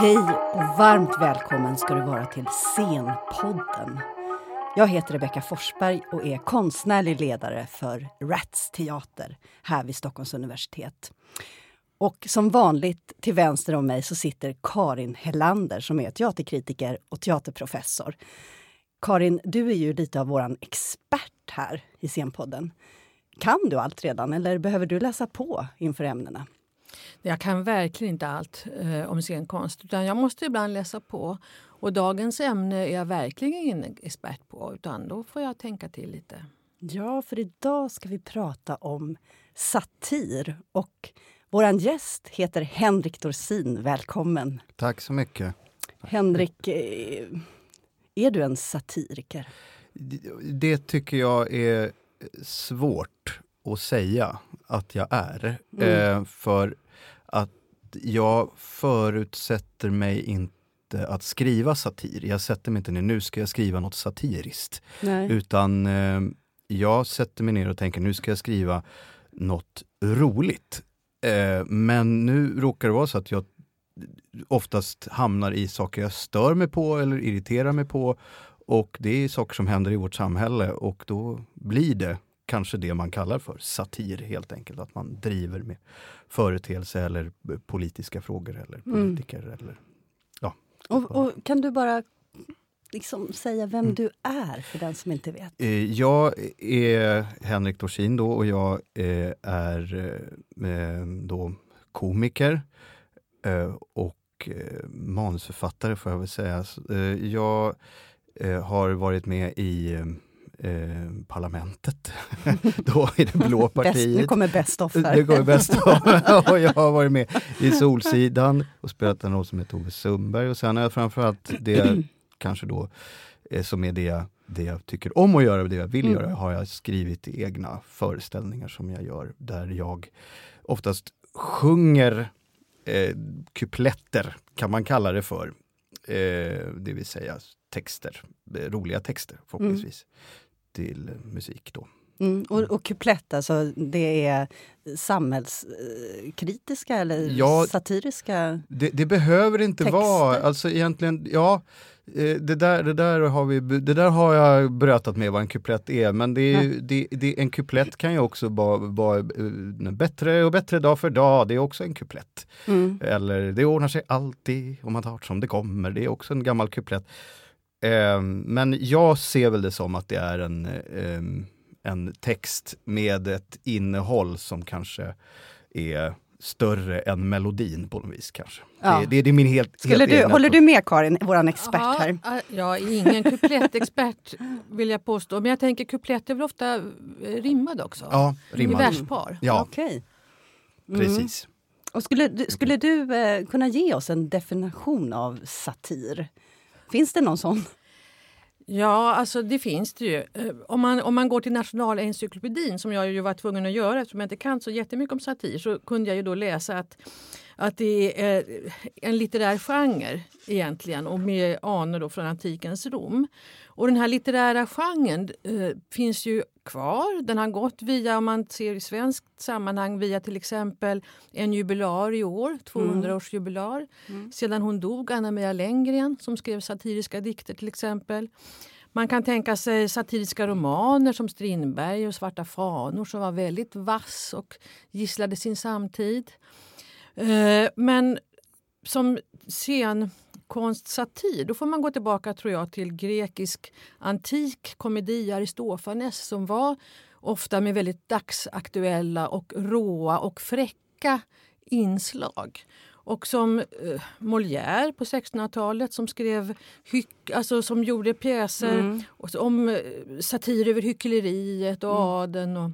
Hej och varmt välkommen ska du vara till Scenpodden. Jag heter Rebecka Forsberg och är konstnärlig ledare för Rats teater här vid Stockholms universitet. Och som vanligt till vänster om mig så sitter Karin Hellander som är teaterkritiker och teaterprofessor. Karin, du är ju lite av vår expert här i Scenpodden. Kan du allt redan eller behöver du läsa på inför ämnena? Jag kan verkligen inte allt eh, om scenkonst utan jag måste ibland läsa på. Och dagens ämne är jag verkligen ingen expert på utan då får jag tänka till lite. Ja, för idag ska vi prata om satir och vår gäst heter Henrik Dorsin. Välkommen! Tack så mycket. Henrik, eh, är du en satiriker? Det tycker jag är svårt att säga att jag är. Mm. Eh, för att jag förutsätter mig inte att skriva satir. Jag sätter mig inte ner, nu ska jag skriva något satiriskt. Nej. Utan eh, jag sätter mig ner och tänker, nu ska jag skriva något roligt. Eh, men nu råkar det vara så att jag oftast hamnar i saker jag stör mig på eller irriterar mig på. Och det är saker som händer i vårt samhälle och då blir det kanske det man kallar för satir helt enkelt. Att man driver med företeelse eller politiska frågor eller mm. politiker. Mm. Eller, ja. Och, och, kan du bara liksom säga vem mm. du är för den som inte vet? Eh, jag är Henrik Dorsin då och jag eh, är eh, då komiker och manusförfattare får jag väl säga. Jag har varit med i Eh, parlamentet. Då är det blå partiet. Best, nu kommer Bäst offer. Nu kommer bäst och jag har varit med i Solsidan och spelat en roll som heter Ove Sundberg. Och sen har jag framförallt det kanske då eh, som är det, det jag tycker om att göra och det jag vill mm. göra, har jag skrivit egna föreställningar som jag gör där jag oftast sjunger eh, kupletter, kan man kalla det för. Eh, det vill säga texter, eh, roliga texter förhoppningsvis. Mm till musik då. Mm, och, och kuplett, alltså det är samhällskritiska eller ja, satiriska? Det, det behöver inte texter. vara, alltså egentligen, ja eh, det där, det, där har vi, det där har jag brötat med vad en kuplett är, men det är, det, det, en kuplett kan ju också vara, vara eh, bättre och bättre dag för dag, det är också en kuplett. Mm. Eller det ordnar sig alltid om man tar som det kommer, det är också en gammal kuplett. Eh, men jag ser väl det som att det är en, eh, en text med ett innehåll som kanske är större än melodin på något vis kanske. Ja. Det, det, det, är min helt, Skulle helt du, håller du med Karin, vår expert ja, här? Jag är ingen kuplettexpert vill jag påstå, men jag tänker kuplett är väl ofta eh, rimmade också? Ja, rimmade. I verspar. Ja, okay. Mm. precis. Och skulle, skulle du eh, kunna ge oss en definition av satir? Finns det någon sån? Ja, alltså det finns det ju. Eh, om man, om man går till Nationalencyklopedin, som jag ju var tvungen att göra eftersom jag inte kan så jättemycket om satir, så kunde jag ju då läsa att, att det är eh, en litterär genre egentligen och med anor då från antikens Rom. Och den här litterära genren eh, finns ju kvar. Den har gått via, om man ser i svenskt sammanhang, via till exempel en jubilar i år, 200-årsjubilar. Mm. mm. Sedan hon dog, Anna Maria Lenngren som skrev satiriska dikter till exempel. Man kan tänka sig satiriska romaner som Strindberg och Svarta fanor som var väldigt vass och gisslade sin samtid. Eh, men som scen konstsatir, då får man gå tillbaka tror jag till grekisk antik komedi, Aristofanes, som var ofta med väldigt dagsaktuella och råa och fräcka inslag. Och som eh, Molière på 1600-talet som skrev hyck, alltså som gjorde pjäser mm. om eh, satir över hyckleriet och mm. adeln. Och,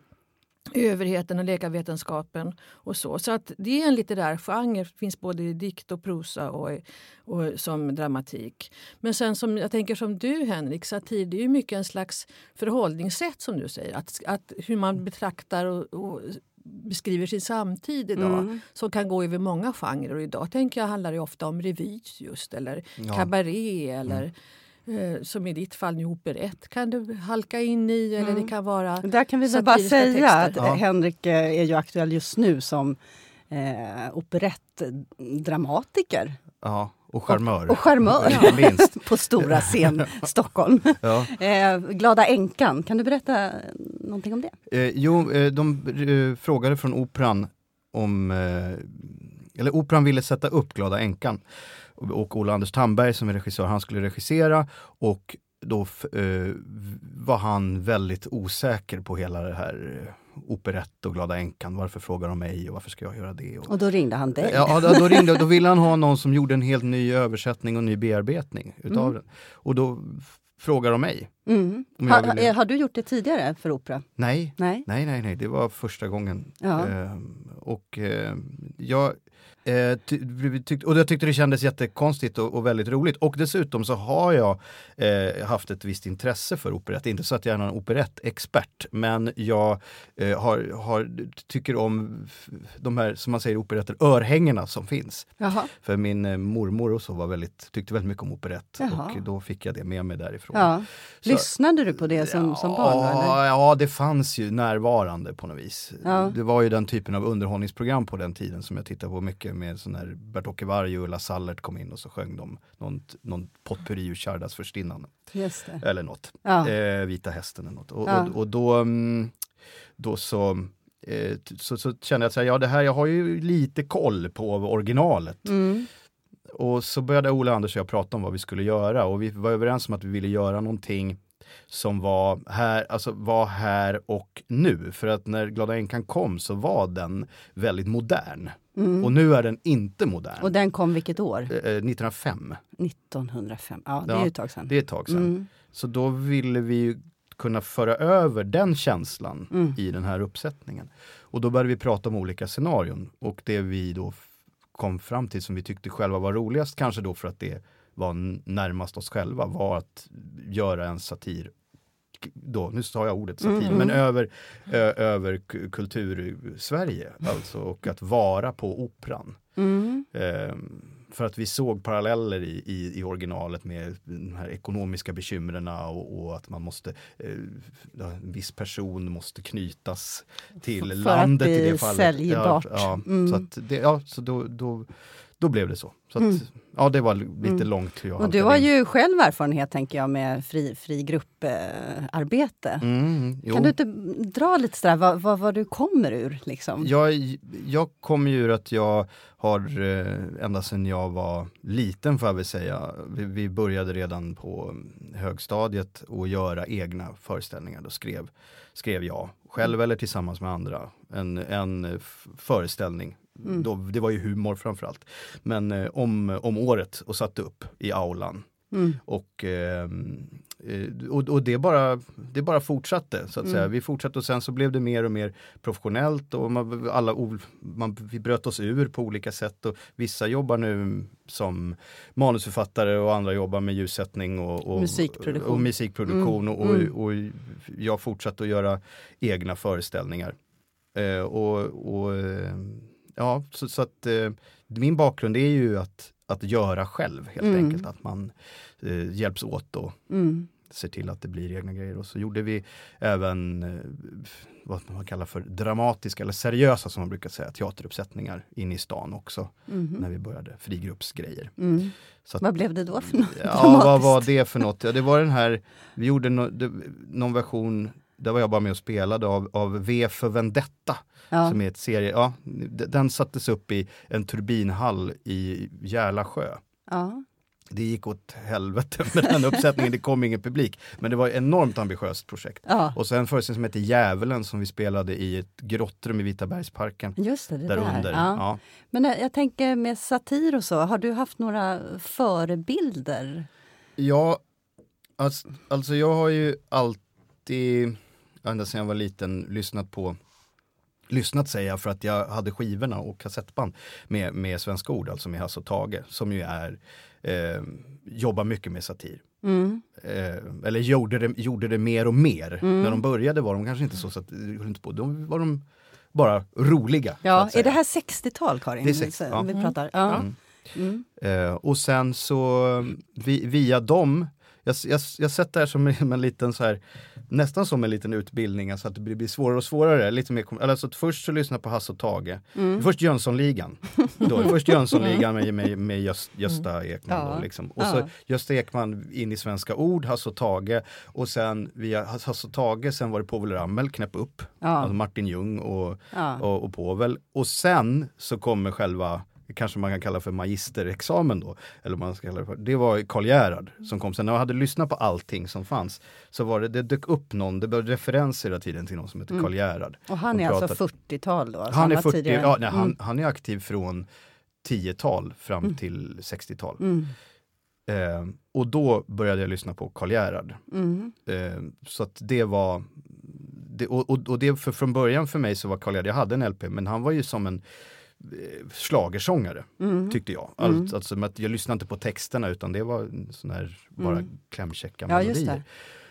överheten och läkarvetenskapen och så. Så att det är en litterär genre, finns både i dikt och prosa och, och som dramatik. Men sen som jag tänker som du Henrik, satir det är ju mycket en slags förhållningssätt som du säger. Att, att hur man betraktar och, och beskriver sin samtid idag mm. som kan gå över många genrer. Och idag tänker jag handlar det ofta om revy just eller ja. kabaré eller mm som i ditt fall nu operett kan du halka in i. Eller mm. det kan vara Där kan vi väl bara säga texter. att ja. Henrik eh, är ju aktuell just nu som eh, operettdramatiker. Ja, och charmör. Och, charmör, Inte minst. på stora scen Stockholm. Ja. Eh, Glada änkan, kan du berätta någonting om det? Eh, jo, eh, de eh, frågade från Operan om, eh, eller Operan ville sätta upp Glada änkan. Och, Ola Anders Tamberg som är regissör, han skulle regissera och då eh, var han väldigt osäker på hela det här eh, operett och Glada änkan. Varför frågar de mig och varför ska jag göra det? Och, Och då ringde han dig. Ja, då, då ringde, då ville han ha någon som gjorde en helt ny översättning och ny bearbetning utav Mm. den. Och då f- frågade de mig. Mm. Har, ville- eh, har du gjort det tidigare för opera? Nej, Nej? Nej, nej, nej, det var första gången. Ja. Ehm, och eh, jag eh, ty, tyck, och jag tyckte det kändes jättekonstigt och, och väldigt roligt. Och dessutom så har jag eh, haft ett visst intresse för operett. Inte så att jag är någon operettexpert, men jag eh, har, har, tycker om de här, som man säger, operetter, örhängena som finns. Jaha. För min eh, mormor och så var väldigt, tyckte väldigt mycket om operett Jaha. och då fick jag det med mig därifrån. Ja. Så- Lyssnade du på det som, som barn? Ja, eller? ja, det fanns ju närvarande på något vis. Ja. Det var ju den typen av underhållningsprogram på den tiden som jag tittade på mycket med sån här Bert-Åke Varg och Ulla Sallert kom in och så sjöng de någon, någon potpurri ur Chardas förstinnan. Eller något. Ja. Eh, Vita hästen eller något. Och, Ja. och, och då, mm, då så, eh, så, så kände jag att ja, det här, jag har ju lite koll på originalet. Mm. Och så började Ola Anders och jag prata om vad vi skulle göra och vi var överens om att vi ville göra någonting som var här, alltså var här och nu. För att när Glada änkan kom så var den väldigt modern. Och nu är den inte modern. Mm. Och den kom vilket år? Eh, eh, 1905, 1905. Ja, det är Ja, ju ett tag sedan. det är ett tag sedan. Mm. Så då ville vi kunna föra över den känslan Mm. i den här uppsättningen. Och då började vi prata om olika scenarion och det vi då kom fram till som vi tyckte själva var roligast, kanske då för att det var närmast oss själva, var att göra en satir då, nu sa jag ordet satir, Mm. men över, ö, över kultur-Sverige alltså och att vara på operan. Mm. Ehm, för att vi såg paralleller i, i, i originalet med de här ekonomiska bekymren och, och att man måste, eh, en viss person måste knytas till För att landet i bli det fallet. säljbart. Ja, ja, Mm. så, att det, ja, så då, då, då blev det så. så att, Mm. Ja, det var lite Mm. långt. hur jag Och du har in. ju själv erfarenhet tänker jag med fri, fri grupparbete. Mm, jo. Kan du inte dra lite sådär vad, vad, vad du kommer ur? Liksom? Jag, jag kommer ju ur att jag har, eh, ända sedan jag var liten får jag väl säga, vi, vi började redan på högstadiet att göra egna föreställningar. Då skrev, skrev jag, själv eller tillsammans med andra, en, en föreställning. Mm. Då, det var ju humor framförallt. Men eh, om, om året och satte upp i aulan. Mm. Och, ehm, eh, och, och det, bara, det bara fortsatte. Så att Mm. säga. Vi fortsatte och sen så blev det mer och mer professionellt och man, alla, man, vi bröt oss ur på olika sätt. Och vissa jobbar nu som manusförfattare och andra jobbar med ljussättning och, och Musikproduktion. Och, musikproduktion Mm. och, och, Mm. jag fortsatte att göra egna föreställningar. Eh, och, och eh, ja, så, så att eh, min bakgrund är ju att, att göra själv helt Mm. enkelt. Att man eh, hjälps åt och Mm. ser till att det blir egna grejer. Och så gjorde vi även eh, vad man kallar för dramatiska eller seriösa som man brukar säga, teateruppsättningar inne i stan också. Mhm. När vi började, frigruppsgrejer. Mm. Så att, Vad blev det då för något? ja, vad var det för något? Ja, det var den här, vi gjorde no, det, någon version, där var jag bara med och spelade av, av V för Vendetta. Ja. Som är ett serie, ja, den sattes upp i en turbinhall i Järla sjö. Ja. Det gick åt helvete med den uppsättningen, det kom ingen publik. Men det var ett enormt ambitiöst projekt. ja, Och sen en föreställning som heter Djävulen som vi spelade i ett grottrum i Vitabergsparken. just det. det Där där. under. Ja. Ja. Men eh, jag tänker med satir och så, har du haft några förebilder? Ja, alltså, alltså jag har ju alltid, ända sedan jag var liten, lyssnat på Lyssnat säger jag för att jag hade skivorna och kassettband med, med Svenska ord, alltså med Hasse och Tage, som ju är, eh, jobbar mycket med satir. Mm. Eh, eller gjorde det, gjorde det mer och mer. Mm. När de började var de kanske inte så, så att, på. Då var de bara roliga. Ja, är det här 60-tal Karin? Det är 60, ja. Vi pratar. Ja. Mm. Mm. Eh, och sen så vi, via dem, jag, jag, jag sett det här som en, en liten så här, nästan som en liten utbildning, alltså att det blir svårare och svårare. Lite mer, alltså att först så lyssna på Hasse och Tage. Mm. Först Jönssonligan. Då, först Jönssonligan med, med, med Göst, Gösta Ekman. Ja. Då, liksom. Och så Ja. Gösta Ekman in i Svenska ord, Hasse och Tage. Och sen via Hasse och Tage, sen var det Povel Ramel, knäpp upp. Ja. Alltså Martin Ljung och, och, och Povel. Och sen så kommer själva kanske man kan kalla för magisterexamen då. Eller man ska kalla det för. Det var Karl Gerhard som kom sen. När jag hade lyssnat på allting som fanns så var det, det dök upp någon, det var referenser hela tiden till någon som heter Karl Gerhard. Och han är alltså pratar- 40-tal då? alltså Han är var 40, tidigare. ja, nej, han, Mm. han är aktiv från 10-tal fram till 60-tal. Mm. Eh, och då började jag lyssna på Karl Gerhard. Mm. Eh, så att det var det, och, och det för, från början för mig så var Karl Gerhard, jag hade en LP, men han var ju som en eh, schlagersångare Mm. tyckte jag. Allt, alltså, med att jag lyssnade inte på texterna utan det var sån här bara klämkäcka Mm. Ja, just melodier. det.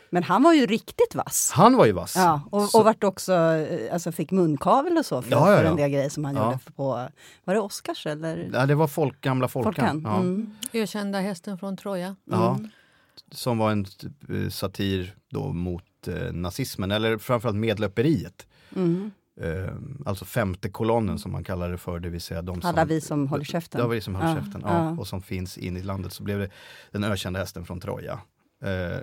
Men han var ju riktigt vass. Han var ju vass. Ja, och, Så- och vart också, eh, alltså fick munkavel och så för, Ja, ja, för ja. en del grejer som han Ja. gjorde på, var det Oscars eller? Ja, det var folk, gamla Folkan. Folkan. Ja. Mm. Ökända hästen från Troja. Ja. Som var en eh, satir då mot eh, nazismen, eller framförallt medlöperiet. Mm. Eh, alltså femte kolonnen som man kallar det för, det vill säga de som... Alla vi som håller käften. Ja, vi som håller Ja, käften. Ja. Och som finns in i landet. Så blev det den ökända hästen från Troja. Eh,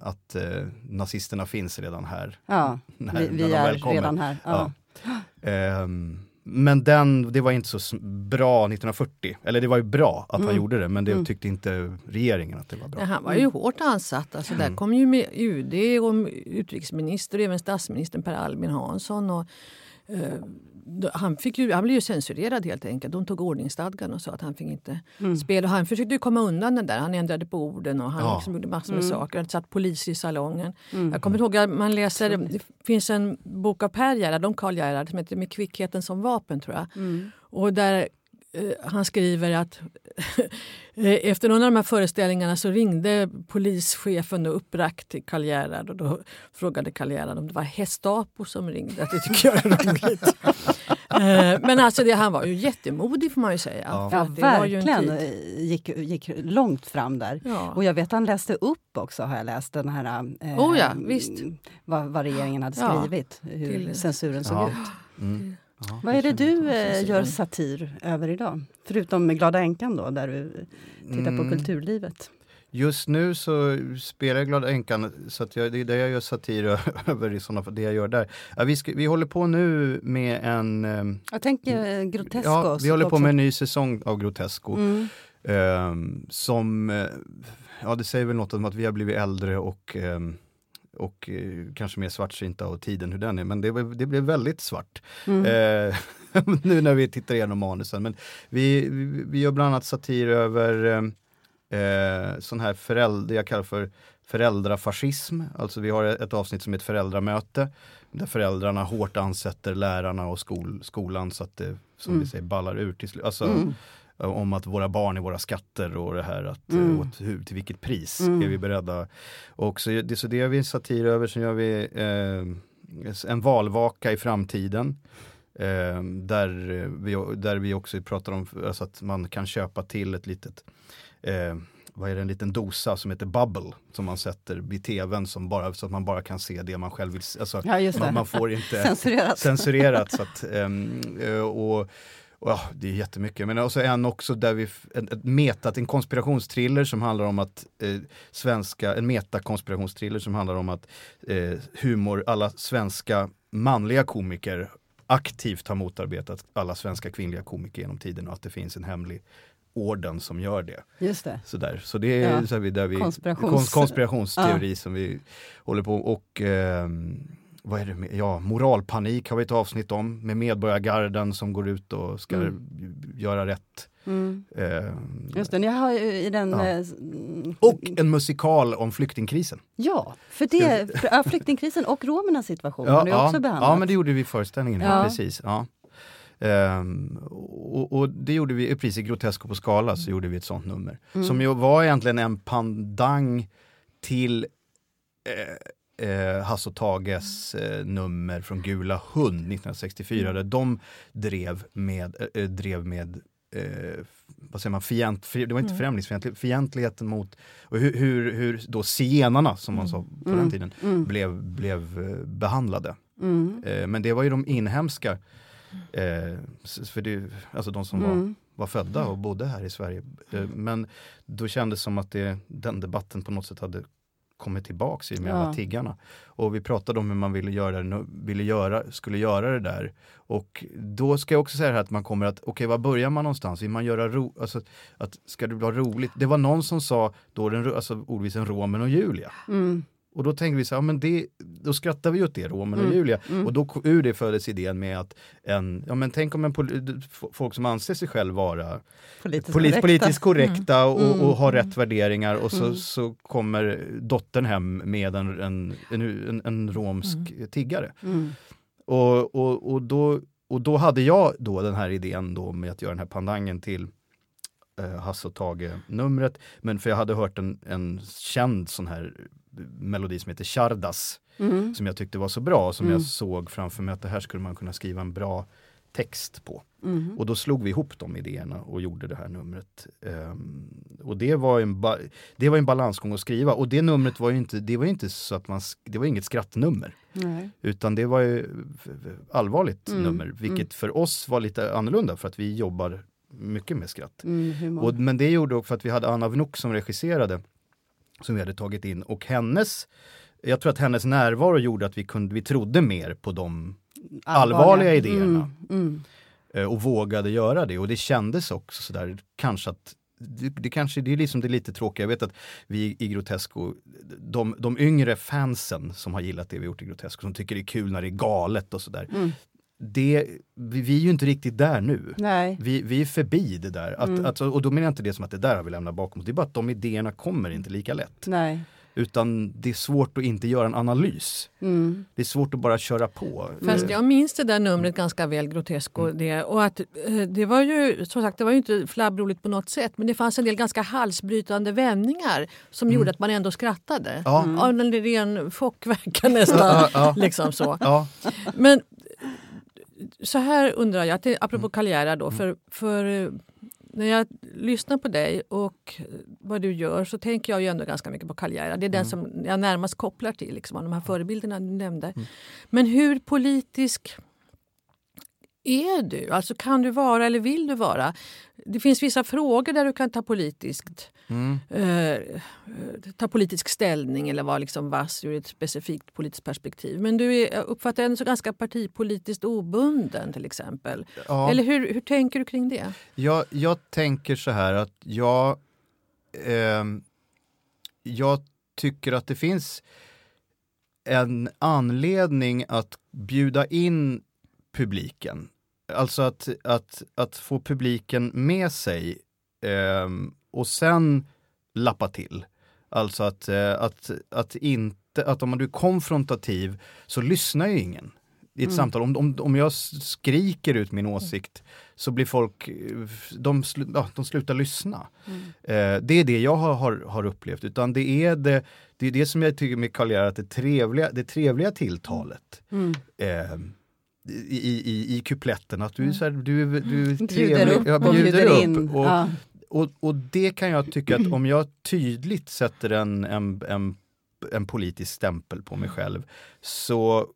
att eh, nazisterna finns redan här. Ja, När- vi, vi är redan här. Ja. Ehm, men den, det var inte så bra 1940. Eller det var ju bra att han Mm. gjorde det, men det Mm. tyckte inte regeringen att det var bra. Ja, han var ju hårt ansatt. Alltså, Där kom ju UD och utrikesminister och även statsministern Per Albin Hansson. Och, han, fick ju, han blev ju censurerad helt enkelt. De tog ordningsstadgan och sa att han fick inte spela. Och han försökte ju komma undan den där. Han ändrade på orden och han Ja. liksom gjorde massor med saker. Han satt poliser i salongen. Mm. Jag kommer ihåg att man läser, det finns en bok av Per Gerhard, om Karl Gerhard, som heter Med kvickheten som vapen tror jag. Mm. Och där eh, han skriver att eh, efter någon av de här föreställningarna så ringde polischefen då uppbragt till Karl Gerhard och då frågade Karl Gerhard om det var Gestapo som ringde. Det tycker jag är roligt. Eh, Men alltså det, han var ju jättemodig får man ju säga. Ja. Ja, att det var ju en verkligen. Gick, gick långt fram där. Ja. Och jag vet att han läste upp också, har jag läst, den här... Eh, Oh ja, visst. Vad, vad regeringen hade Ja, skrivit, hur till- censuren såg Ja. ut. Mm. Ja, Vad är det du eh, gör satir över idag? Förutom med Glada änkan då, där du tittar på Mm. kulturlivet. Just nu så spelar jag Glada änkan, så att jag, det är det jag gör satir över i sådana fall, det jag gör där. Ja, vi, ska, vi håller på nu med en... ehm, Jag tänker eh, Grotesco. Ja, vi håller på också. med en ny säsong av Grotesco. Mm. ehm, som, eh, ja det säger väl något om att vi har blivit äldre och, ehm, och eh, kanske mer svartsynta och tiden hur den är. Men det, det blev väldigt svart. Mm. Eh, nu när vi tittar igenom manusen. Men vi, vi, vi gör bland annat satir över eh, eh, sån här förälder, jag kallar för föräldrafascism. Alltså vi har ett avsnitt som heter föräldramöte. Där föräldrarna hårt ansätter lärarna och skol, skolan så att det som Mm. vi säger ballar ur till slut. Alltså, Mm. Om att våra barn är våra skatter och det här att Mm. mm. åt, hur, till vilket pris Mm. är vi beredda. Och så, det, så det gör vi en satir över, sen gör vi eh, en valvaka i framtiden. Eh, där, vi, där vi också pratar om alltså att man kan köpa till ett litet eh, vad är det, en liten dosa som heter Bubble som man sätter vid tvn som bara, så att man bara kan se det man själv vill se. Alltså, Ja, man, man får inte Censurerat. censurerat. så att, eh, och, och, ja, det är jättemycket. Men också en också där vi, en, ett metat, en konspirationstriller som handlar om att eh, svenska, en metakonspirationstriller som handlar om att eh, humor, alla svenska manliga komiker aktivt har motarbetat alla svenska kvinnliga komiker genom tiden och att det finns en hemlig orden som gör det. Just det. Sådär. Så det är Ja. så där vi, Konspirations- kons, konspirationsteori som vi håller på och ehm, vad är det med? Ja, moralpanik har vi ett avsnitt om med medborgargarden som går ut och ska Mm. göra rätt. Mm. Ehm, Just det, jag har i den... Ja. eh, och en musikal om flyktingkrisen. Ja, för det, för, flyktingkrisen och romernas situation har Ja, du ja, också behandlat. ja, men det gjorde vi i föreställningen. Ja. Precis, ja. Ehm, och, och det gjorde vi, precis i Grotesco på Skala så gjorde vi ett sånt nummer. Mm. Som ju var egentligen en pandang till eh, eh, Hasse och Tages eh, nummer från Gula hund 1964 där de drev med, eh, drev med eh, vad säger man, fient, det var inte Mm. främlingsfientlighet, fientligheten mot och hur, hur, hur då zigenarna, som man sa på den Mm. tiden, Mm. blev, blev eh, behandlade. Mm. Eh, men det var ju de inhemska, eh, för det, alltså de som var, Mm. var födda och bodde här i Sverige. Eh, men då kändes det som att det, den debatten på något sätt hade kommit tillbaks i och med Ja. alla tiggarna. Och vi pratade om hur man ville göra, det, ville göra, skulle göra det där. Och då ska jag också säga här att man kommer att, okej var börjar man någonstans? Vill man göra ro, alltså att ska det vara roligt? Det var någon som sa då den, alltså ordvisen Romen och Julia. Mm. Och då tänkte vi så här, ja, men det, då skrattar vi åt det, Romen och Mm. Julia. Mm. Och då ur det föddes idén med att en, ja men tänk om en folk som anser sig själv vara Politiskt polit, korrekta. politiskt korrekta och, Mm. och har rätt värderingar och så, Mm. så kommer dottern hem med en, en, en, en, romsk tiggare. Mm. Och, och, och, då, och då hade jag då den här idén då med att göra den här pandangen till eh, Hasse och Tage-numret. Men för jag hade hört en, en känd sån här melodi som heter Chardas Mm. som jag tyckte var så bra, som Mm. jag såg framför mig att det här skulle man kunna skriva en bra text på. Mm. Och då slog vi ihop de idéerna och gjorde det här numret. Ehm, och det var, en det var en balansgång att skriva och det numret var ju inte, det var inte så att man, det var inget skrattnummer. Nej. Utan det var ju allvarligt Mm, nummer, vilket mm. för oss var lite annorlunda för att vi jobbar mycket med skratt. Mm. Och, men det gjorde också för att vi hade Anna Vnuk som regisserade, som vi hade tagit in och hennes jag tror att hennes närvaro gjorde att vi, kunde, vi trodde mer på de allvarliga idéerna. Mm. Mm. eh, och vågade göra det och det kändes också sådär kanske att det, det kanske det är liksom det lite tråkiga. Jag vet att vi i Grotesco, de, de yngre fansen som har gillat det vi gjort i Grotesco, som tycker det är kul när det är galet och sådär. Mm. Det, vi, är ju inte riktigt där nu. Nej. Vi, vi är förbi det där. Att, Mm. alltså, och då menar jag inte det som att det där har vi lämnat bakom oss. Det är bara att de idéerna kommer inte lika lätt. Nej. Utan det är svårt att inte göra en analys. Mm. Det är svårt att bara köra på. Fast jag minns det där numret ganska väl, Grotesco. Det, och att, eh, det var ju som sagt det var ju inte flabbroligt på något sätt men det fanns en del ganska halsbrytande vändningar som gjorde att man ändå skrattade. Ja. Av en ren chockverkan nästan. Liksom så. Ja, Men så här undrar jag, det- apropå Cagliara då, för, för eh, när jag lyssnar på dig och vad du gör så tänker jag ju ändå ganska mycket på Cagliara. Det är den som jag närmast kopplar till, liksom, de här förebilderna du nämnde. Men hur politisk är du? Alltså kan du vara eller vill du vara? Det finns vissa frågor där du kan ta politiskt mm. eh, ta politisk ställning eller vara liksom vass ur ett specifikt politiskt perspektiv. Men du är, jag uppfattar ändå så ganska partipolitiskt obunden till exempel. ja. Eller hur, hur tänker du kring det? Jag, jag tänker så här att jag, ehm, jag tycker att det finns en anledning att bjuda in publiken. Alltså att, att, att få publiken med sig ehm, och sen lappa till. Alltså att, eh, att, att inte, att om du är konfrontativ så lyssnar ju ingen i ett Mm. samtal. Om, om, om jag skriker ut min åsikt så blir folk, eh, de, slu, ja, de slutar lyssna. Mm. Eh, det är det jag har, har, har upplevt. Utan det är det, det är det som jag tycker med Karl att det trevliga, det trevliga tilltalet. Mm. Eh, i, i, i, kupletten, att du är, så här, du, du Bjuder upp ja, och bjuder in. Och, Ja. och, och det kan jag tycka att om jag tydligt sätter en, en, en, en politisk stämpel på mig själv så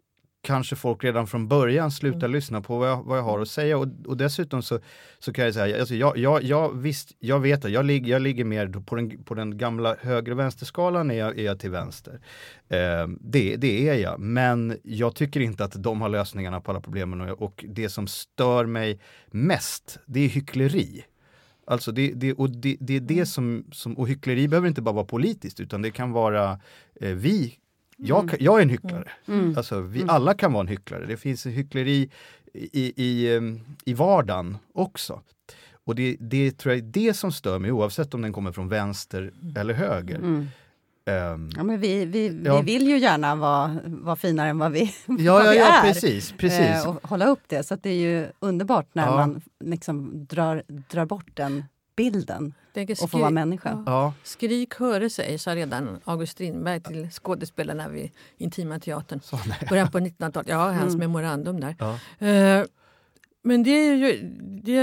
kanske folk redan från början slutar lyssna på vad jag, vad jag har att säga. Och, och dessutom så, så kan jag säga, alltså jag, jag, jag, visst, jag vet att jag, ligger jag ligger mer på den, på den gamla höger och vänsterskalan är jag, är jag till vänster. Eh, det, det är jag, men jag tycker inte att de har lösningarna på alla problemen och, och det som stör mig mest, det är hyckleri. Alltså det, det, och det, det är det som, som, och hyckleri behöver inte bara vara politiskt utan det kan vara eh, vi, jag, kan- jag är en hycklare. Mm. Alltså vi alla kan vara en hycklare. Det finns hyckleri i, i, em, i vardagen också. Och det, det tror jag är det som stör mig oavsett om den kommer från vänster eller höger. Mm. Ehm, Ja, men vi, vi, Ja. vi vill ju gärna vara, vara finare än vad vi, ja, vad ja, vi ja, är. precis. precis. Eh, och hålla upp det. Så att det är ju underbart när Ja. man liksom drar, drar bort den bilden Tänker och får vara människa. Ja. Skrik höre sig, sa redan August Strindberg till skådespelarna vid Intima teatern. nej. Början på 1900-talet. Ja, hans Mm. memorandum där. Ja. Eh, men det är, ju, det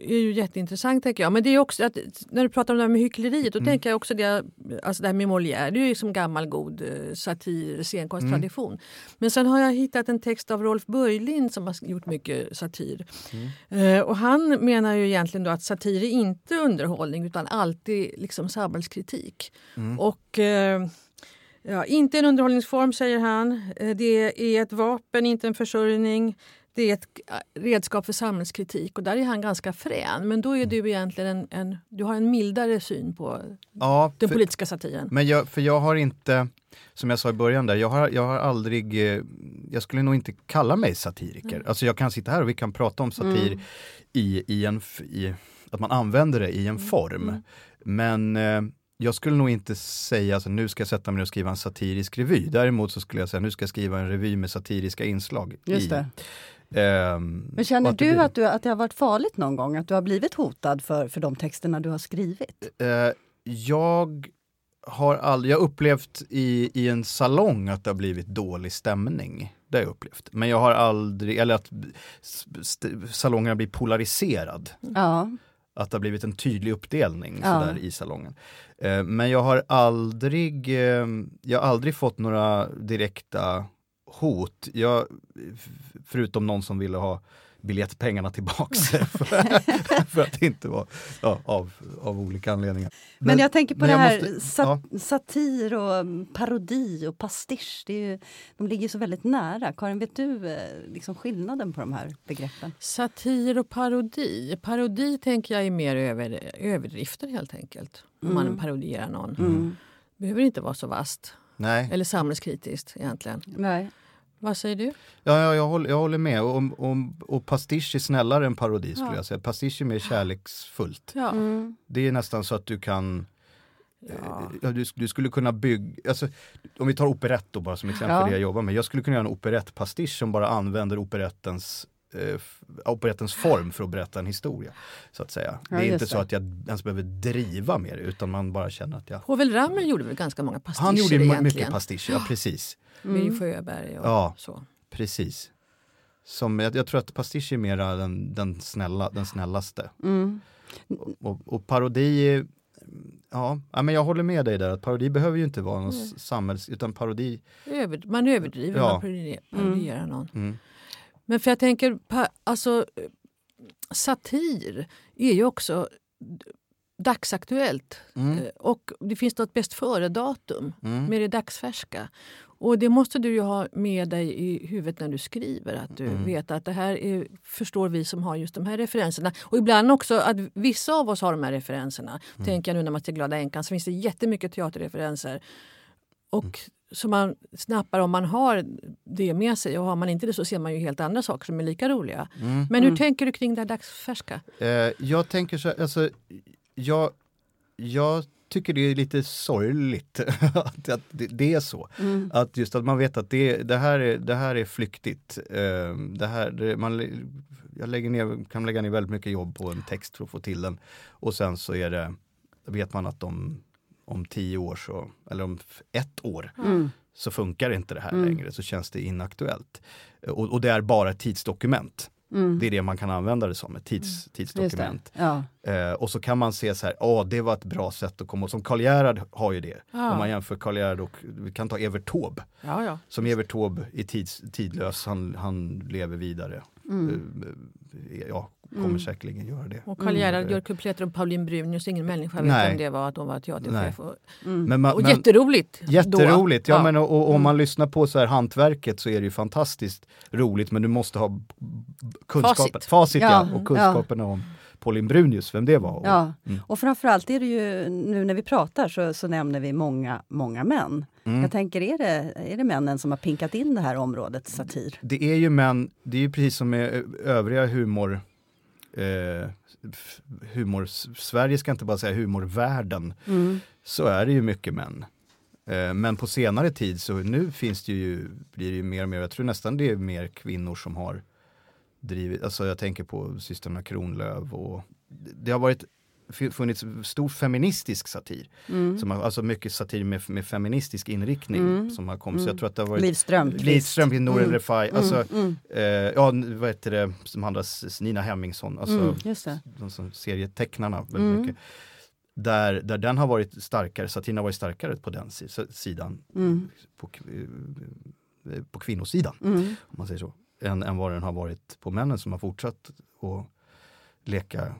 är ju jätteintressant tänker jag. Men det är också att när du pratar om det här med hyckleriet, då mm. tänker jag också det, alltså det här med Molière, det är ju som gammal god eh, satir, scenkonsttradition. Mm. Men sen har jag hittat en text av Rolf Börjlind som har gjort mycket satir. Mm. Eh, och han menar ju egentligen då att satir är inte underhållning utan alltid liksom samhällskritik. Mm. Och eh, Ja, inte en underhållningsform, säger han. Eh, det är ett vapen, inte en försörjning det är ett äh, redskap för samhällskritik och där är han ganska frän. Men då är mm. du egentligen en, en du har en mildare syn på ja, den för, politiska satiren. Men jag, för jag har inte, som jag sa i början där, jag har, jag har aldrig, eh, jag skulle nog inte kalla mig satiriker. Mm. Alltså jag kan sitta här och vi kan prata om satir mm. i, i en, i, att man använder det i en mm. form. Mm. Men eh, jag skulle nog inte säga att nu ska jag sätta mig och skriva en satirisk revy. Däremot så skulle jag säga nu ska jag skriva en revy med satiriska inslag. Just det. Um, Men känner du, blir... att, du att det har varit farligt någon gång? Att du har blivit hotad för, för de texterna du har skrivit? Uh, jag har aldrig, jag upplevt i, i en salong att det har blivit dålig stämning. Det har jag upplevt. Men jag har aldrig, eller att salongerna blir polariserad. Ja. Att det har blivit en tydlig uppdelning ja. sådär, i salongen. Uh, men jag har aldrig, uh, jag har aldrig fått några direkta hot. Jag, förutom någon som ville ha biljettpengarna tillbaks för, för att det inte var ja, av, av olika anledningar. Men, men jag tänker på det här måste, sat, ja. satir och parodi och pastisch. Det är ju, de ligger så väldigt nära. Karin, vet du eh, liksom skillnaden på de här begreppen? Satir och parodi. Parodi tänker jag är mer över, överdrifter helt enkelt. Om mm. man parodierar någon. Mm. behöver inte vara så vast. Nej. Eller samhällskritiskt egentligen. Nej. Vad säger du? Ja, ja jag, håller, jag håller med. Och, och, och pastisch är snällare än parodi skulle ja. jag säga. Pastisch är mer kärleksfullt. Ja. Mm. Det är nästan så att du kan Ja. Eh, du, du, skulle kunna bygga, alltså, om vi tar operett då bara som exempel, ja. det jag jobbar med. Jag skulle kunna göra en operettpastisch som bara använder operettens eh, operettens form för att berätta en historia. Så att säga. Ja, det är inte så att jag ens behöver driva det utan man bara känner att jag... Povel Ramel gjorde väl ganska många pastischer Han gjorde egentligen. mycket pastischer, ja precis. Mm. Birger Sjöberg och ja, så. precis. Som, jag, jag tror att pastisch är mera den, den, snälla, den snällaste. Mm. Och, och, och, parodi Ja, men jag håller med dig där att parodi behöver ju inte vara någon mm. samhälls... utan parodi... Över, man överdriver, ja. man parodierar mm. någon. Mm. Men för jag tänker, alltså satir är ju också dagsaktuellt. Mm. Eh, och det finns ett bäst före-datum mm. med det dagsfärska. Och det måste du ju ha med dig i huvudet när du skriver. Att du mm. vet att det här är, förstår vi som har just de här referenserna. Och ibland också att vissa av oss har de här referenserna. Mm. Tänker jag nu när man ser Glada änkan så finns det jättemycket teaterreferenser. Och mm som man snappar om man har det med sig. Och har man inte det så ser man ju helt andra saker som är lika roliga. Mm. Men hur mm. tänker du kring det dagsfärska? Eh, jag tänker så alltså, jag, jag tycker det är lite sorgligt att, att det, det, är så. Mm. Att just att man vet att det, det, här, är, det här är flyktigt. Eh, det här, det, man, jag lägger ner, kan lägga ner väldigt mycket jobb på en text för att få till den. Och sen så är det, vet man att de om tio år, så, eller om ett år, mm. så funkar inte det här mm. längre, så känns det inaktuellt. Och, och det är bara ett tidsdokument. Mm. Det är det man kan använda det som, ett tids, mm. tidsdokument. Ja. Eh, och så kan man se så här, åh det var ett bra sätt att komma åt, som Karl Gerhard har ju det. Ja. Om man jämför Karl Gerhard och, vi kan ta Evert Taube. Ja, ja. Som Evert Taube är tids, tidlös, han, han lever vidare. Mm. Eh, ja, kommer mm. säkerligen göra det. Och Karl Gerhard mm. gör kupletter om Pauline Brunius, ingen människa vet Nej. vem det var att hon var teaterchef. Och, mm. men man, och men, jätteroligt! Jätteroligt, då. ja, Men, och, och, om man mm. lyssnar på så här hantverket så är det ju fantastiskt roligt men du måste ha kunskapen, facit, facit ja. ja. och kunskapen om Pauline Brunius, vem det var. Ja, mm. och framförallt är det ju, nu när vi pratar så, så nämner vi många, många män. Mm. Jag tänker, är det, är det männen som har pinkat in det här området satir? Det är ju män, det är ju precis som med övriga humor eh, humor, Sverige ska inte bara säga humorvärlden, mm. så är det ju mycket män. Eh, men på senare tid så nu finns det ju, blir det ju mer och mer, jag tror nästan det är mer kvinnor som har drivit, alltså jag tänker på systrarna Kronlöf och det har varit funnits stor feministisk satir. Mm. Som har, alltså mycket satir med, med feministisk inriktning Mm. som har kommit. Så Mm. jag tror att det har varit Livström. Lidström, Nour Mm. Refai, alltså mm. eh, ja vad heter det som handlas Nina Hemmingsson, alltså Mm, de som serietecknarna väldigt Mm. mycket. Där, där den har varit starkare, satiren har varit starkare på den si- sidan, Mm. på, eh, på kvinnosidan Mm. om man säger så, än, än vad den har varit på männen som har fortsatt att leka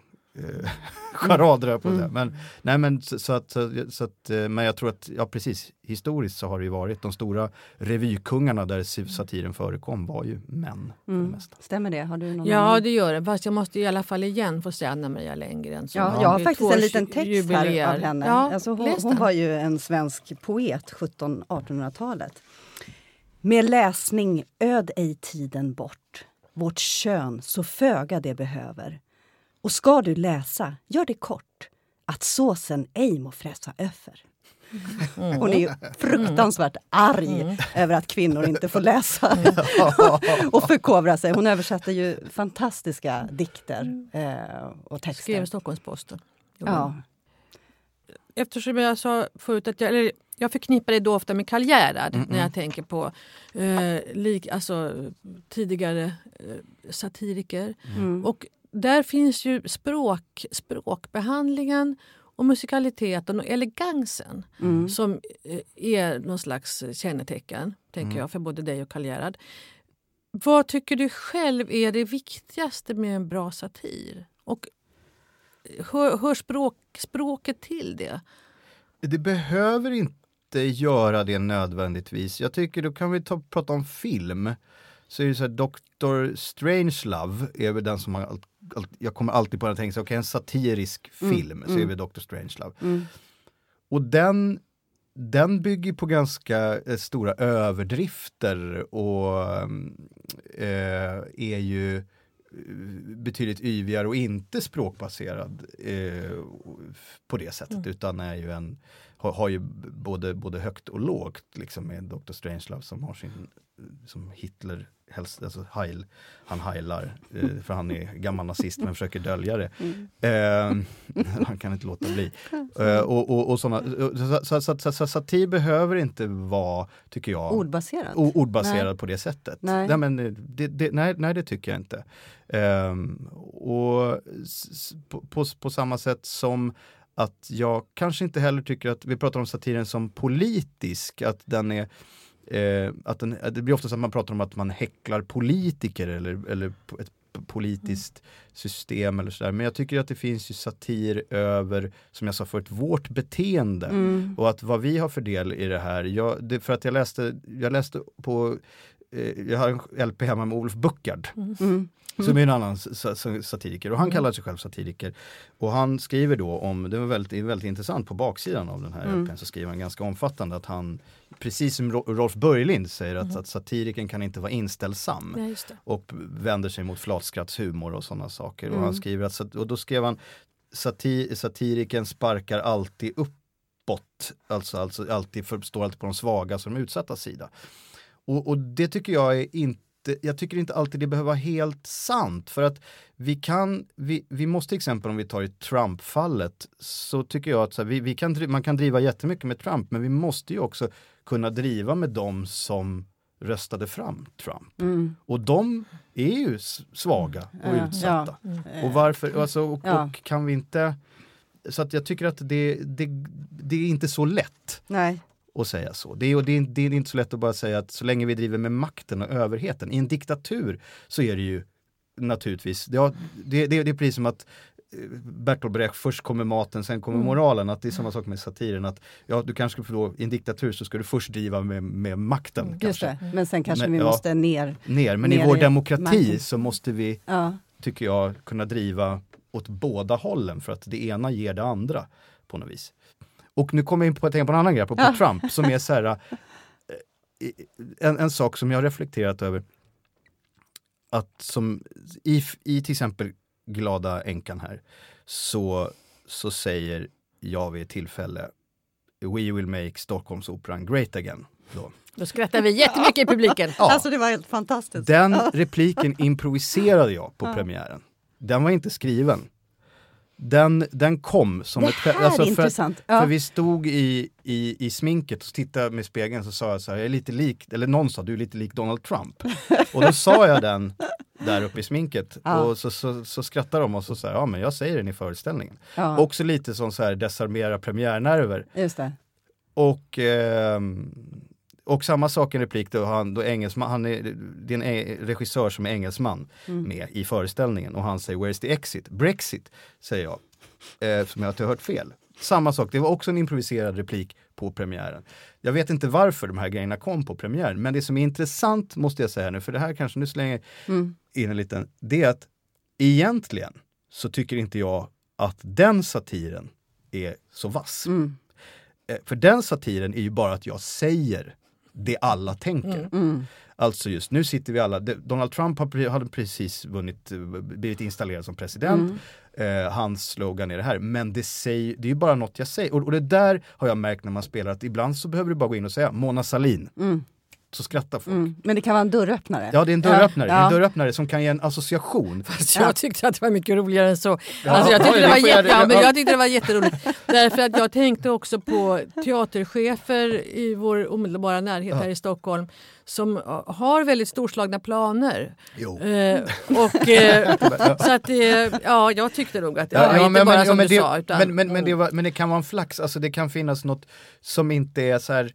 charader. höll jag på. Mm. Men, nej, men, så, så att, så, att, eh, men jag tror att, ja precis, historiskt så har det ju varit de stora revykungarna där si- satiren förekom var ju män. det Mm. mesta. Stämmer det? Har du någon Ja, annan? det gör det. Fast jag måste i alla fall igen få säga Anna Maria Lenngren. Ja, jag har faktiskt en liten text här jubileer. av henne. Ja, alltså hon, hon var ju en svensk poet 1700-1800-talet. Med läsning öd ej tiden bort, vårt kön så föga det behöver. Och ska du läsa, gör det kort, att såsen ej må fräsa över. Mm. Hon är ju fruktansvärt arg över att kvinnor inte får läsa Mm. och förkovra sig. Hon översatte ju fantastiska dikter eh, och texter. Skrev Stockholms-Posten. Ja. Eftersom jag sa förut att jag, eller jag förknippar det då ofta med Karl Gerhard Mm, när mm. jag tänker på eh, lik, alltså, tidigare eh, satiriker. Mm. Och där finns ju språk, språkbehandlingen och musikaliteten och elegansen Mm. som eh, är någon slags kännetecken, tänker Mm. jag, för både dig och Karl Gerhard. Vad tycker du själv är det viktigaste med en bra satir? Och hör, hör språk, språket till det? Det behöver inte göra det nödvändigtvis. Jag tycker då kan vi ta, prata om film. Så är det så här, Dr. Strangelove är väl den som har, jag kommer alltid på att tänka sig, okej en satirisk Mm, film, så mm. är vi Dr. Strangelove. Mm. Och den, den bygger på ganska eh, stora överdrifter och eh, är ju eh, betydligt yvigare och inte språkbaserad eh, på det sättet Mm. utan är ju en, har, har ju både, både högt och lågt liksom med Dr. Strangelove som har sin, som Hitler helst, alltså heil, han heilar eh, för han är gammal nazist men försöker dölja det. Mm. Eh, han kan inte låta bli. Eh, och, och, och såna, så, så, så, så, satir behöver inte vara, tycker jag, Ordbaserat? o- ordbaserad Nej. på det sättet. Nej. men det, det, nej, nej, det tycker jag inte. Ehm, och på, på, på samma sätt som att jag kanske inte heller tycker att, vi pratar om satiren som politisk, att den är eh, att den, det blir ofta så att man pratar om att man häcklar politiker eller, eller ett politiskt system eller sådär. Men jag tycker att det finns ju satir över, som jag sa förut, vårt beteende. Mm. Och att vad vi har för del i det här, jag, det, för att jag läste, jag läste på eh, jag har en LP hemma med Olof Buckard Mm. Som är en annan sa- sa- satiriker och han Mm. kallar sig själv satiriker. Och han skriver då om, det var väldigt, väldigt intressant, på baksidan av den här Mm. LPn så skriver han ganska omfattande att han, precis som Ro- Rolf Börjlind säger, att, Mhm. att satiriken kan inte vara inställsam Ja, och vänder sig mot flatskrattshumor och sådana saker. Och, Mm. han skriver att, och då skrev han sati, satiriken sparkar alltid uppåt, alltså, alltså alltid för, står alltid på de svaga som utsatta sida. Och, och det tycker jag är inte jag tycker inte alltid det behöver vara helt sant för att vi kan, vi, vi måste till exempel om vi tar i Trump-fallet så tycker jag att här, vi, vi kan, man kan driva jättemycket med Trump men vi måste ju också kunna driva med dem som röstade fram Trump. Mm. Och de är ju svaga och Ja, utsatta. Mm. Och varför, alltså, och, Ja. och kan vi inte... Så att jag tycker att det, det, det är inte så lätt Nej. Att säga så. Det är, och det, är, det är inte så lätt att bara säga att så länge vi driver med makten och överheten. I en diktatur så är det ju naturligtvis, ja, det, det, det är precis som att eh, Bertolt Brecht, först kommer maten, sen kommer Mm. moralen. Att det är samma sak med satiren. Att ja, du kanske få, i en diktatur så ska du först driva med, med makten. Mm, kanske. det. Men sen kanske Men, vi ja. måste ner. Ner, men Ner i vår i demokrati marken. så måste vi Ja. tycker jag, kunna driva åt båda hållen för att det ena ger det andra på något vis. Och nu kommer jag in på att tänka på en annan grej, på Ja. Trump, som är så här, eh, en, en sak som jag har reflekterat över. Att som i, i till exempel Glada änkan här, så, så säger jag vid ett tillfälle We will make Stockholmsoperan great again. Då. Då skrattar vi jättemycket i publiken. Ja. Alltså det var helt fantastiskt. Den repliken improviserade jag på Ja. premiären. Den var inte skriven. Den, den kom som Det ett... här alltså är för, intressant. för Ja. vi stod i, i, i sminket och tittade med spegeln så sa jag så här, jag är lite lik, eller någon sa du är lite lik Donald Trump. och då sa jag den där uppe i sminket Ja. och så, så, så skrattade de och så sa ja men jag säger den i föreställningen. Ja, Också lite som så här desarmera premiärnerver. just det. Och, ehm, och samma sak i en replik då, han, då engelsman, han är, det är en regissör som är engelsman Mm. med i föreställningen och han säger Where's the exit? Brexit, säger jag. Eh, som jag har hört fel. Samma sak, det var också en improviserad replik på premiären. Jag vet inte varför de här grejerna kom på premiären, men det som är intressant måste jag säga nu, för det här kanske nu slänger Mm. in en liten, det är att egentligen så tycker inte jag att den satiren är så vass. Mm. Eh, För den satiren är ju bara att jag säger det alla tänker. Mm. Alltså just nu sitter vi alla, Donald Trump hade precis vunnit, eh, blivit installerad som president. Mm. Eh, hans slogan är det här. Men det, säger, det är ju bara något jag säger. Och, och det där har jag märkt när man spelar att ibland så behöver du bara gå in och säga Mona Sahlin. Mm. Så skrattar folk. Mm. Men det kan vara en dörröppnare. Ja det är en dörröppnare, Ja. det är en dörröppnare som kan ge en association. Så jag tyckte att det var mycket roligare än så. Ja, alltså jag, tyckte ja, det var det får jag- jätte, ja, men ja. jag tyckte det var jätteroligt. Därför att jag tänkte också på teaterchefer i vår omedelbara närhet här i Stockholm som eh, har väldigt storslagna planer. Jo. Eh, och, eh, så att det, ja, jag tyckte nog att det var inte bara som du det, sa. Utan, men, men, men, det var, men det kan vara en flax, alltså det kan finnas något som inte är så här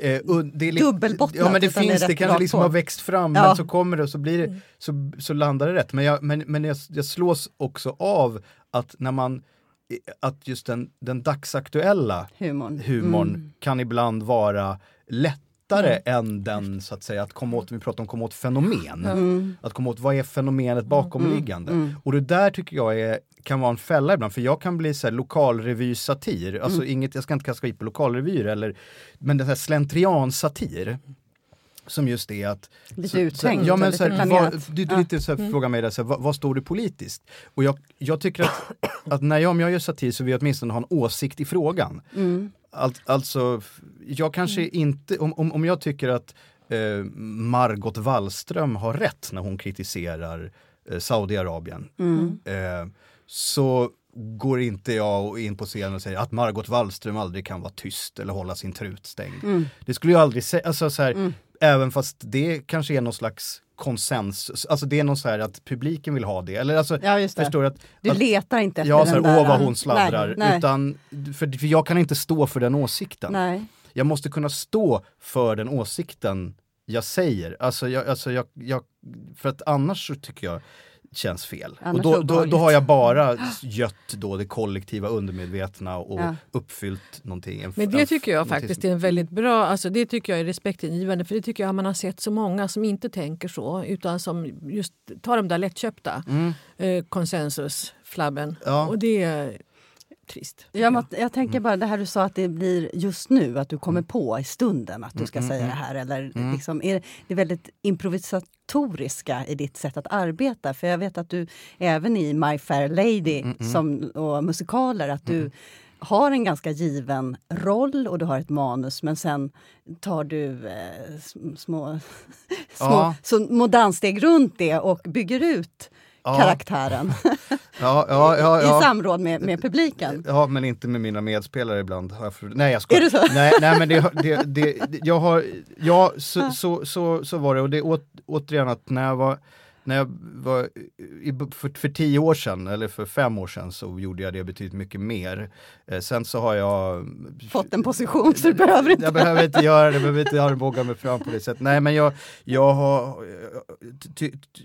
Eh, det är Dubbelbottnat, Ja men det det finns, det rätt kanske liksom på. har växt fram Ja. men så kommer det och så blir det, så, så landar det rätt. Men, jag, men, men jag, jag slås också av att när man, att just den, den dagsaktuella Humorn. humorn Mm. kan ibland vara lättare än den så att säga att komma åt, vi pratar om komma åt fenomen. Mm. Att komma åt vad är fenomenet bakomliggande. Mm. Och det där tycker jag är, kan vara en fälla ibland, för jag kan bli så här lokalrevy-satir, alltså Mm. inget, jag ska inte kasta skit på lokalrevyer eller, men den här slentrian-satir. Som just är att... Lite så- uttänkt ja, men så här, vad, du, du lite så här, frågar mig där, så här, vad, vad står du politiskt? Och jag, jag tycker att, att när jag, om jag gör satir så vill jag åtminstone ha en åsikt i frågan. Mm. Al, alltså, jag kanske inte, om, om, om jag tycker att eh, Margot Wallström har rätt när hon kritiserar eh, Saudiarabien. Mm. Eh, så går inte jag in på scenen och säger att Margot Wallström aldrig kan vara tyst eller hålla sin trut stängd. Mm. Det skulle jag aldrig säga, alltså så här, Mm. även fast det kanske är någon slags konsensus, alltså det är någon så här att publiken vill ha det. Eller alltså, Ja, förstår du att, Du att letar inte efter Ja, så den här, där... åh vad hon sladdrar. Nej, nej, Utan, för, för jag kan inte stå för den åsikten. nej. Jag måste kunna stå för den åsikten jag säger. Alltså, jag, alltså jag, jag, för att annars så tycker jag känns fel. Annars och då, då, då har jag bara gött då det kollektiva undermedvetna och Ja. uppfyllt någonting. En- Men det tycker jag faktiskt är en väldigt bra, alltså det tycker jag är respektingivande för det tycker jag man har sett så många som inte tänker så utan som just tar de där lättköpta Mm. eh, konsensusflabben. Ja. Och det trist. tycker Jag, jag. tänker Mm. bara det här du sa att det blir just nu, att du kommer på i stunden att du ska Mm, säga mm, det här. Eller Mm. liksom, är det är väldigt improvisatoriska i ditt sätt att arbeta. För jag vet att du även i My Fair Lady Mm, mm. som, och musikaler, att du har en ganska given roll och du har ett manus men sen tar du eh, sm- små, små Ja. små steg runt det och bygger ut Ja. Karaktären Ja, ja, ja, i samråd med, med publiken. Ja, men inte med mina medspelare ibland. Nej, jag skojar. Är det så? Nej, nej men det, det, det, jag har, ja, så, så, så, så var det. Och det är återigen att när jag var, när jag var för, för tio år sedan, eller för fem år sedan, så gjorde jag det betydligt mycket mer. Eh, sen så har jag Fått en position så du behöver inte. jag behöver inte göra det, jag behöver inte armbåga mig fram på det sättet. Nej men jag, jag har... Ty, ty,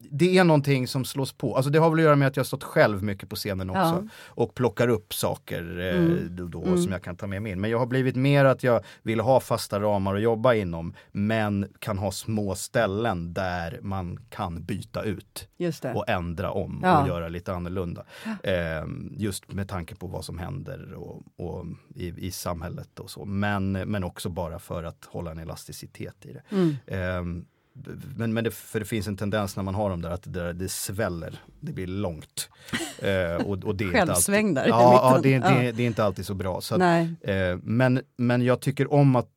det är någonting som slås på. Alltså det har väl att göra med att jag har stått själv mycket på scenen också. Ja. Och plockar upp saker eh, Mm. då, då Mm. som jag kan ta med mig in. Men jag har blivit mer att jag vill ha fasta ramar att jobba inom. Men kan ha små ställen där man kan byta ut och ändra om Ja. och göra lite annorlunda. Eh, just med tanke på vad som händer och, och i, i samhället och så. Men, men också bara för att hålla en elasticitet i det. Mm. Eh, men, men det, för det finns en tendens när man har dem där att det, det sväller, det blir långt. Eh, och, och det är Självsväng där ja, ja, det, det, Ja. det är inte alltid så bra. Så att. Eh, men, men jag tycker om att,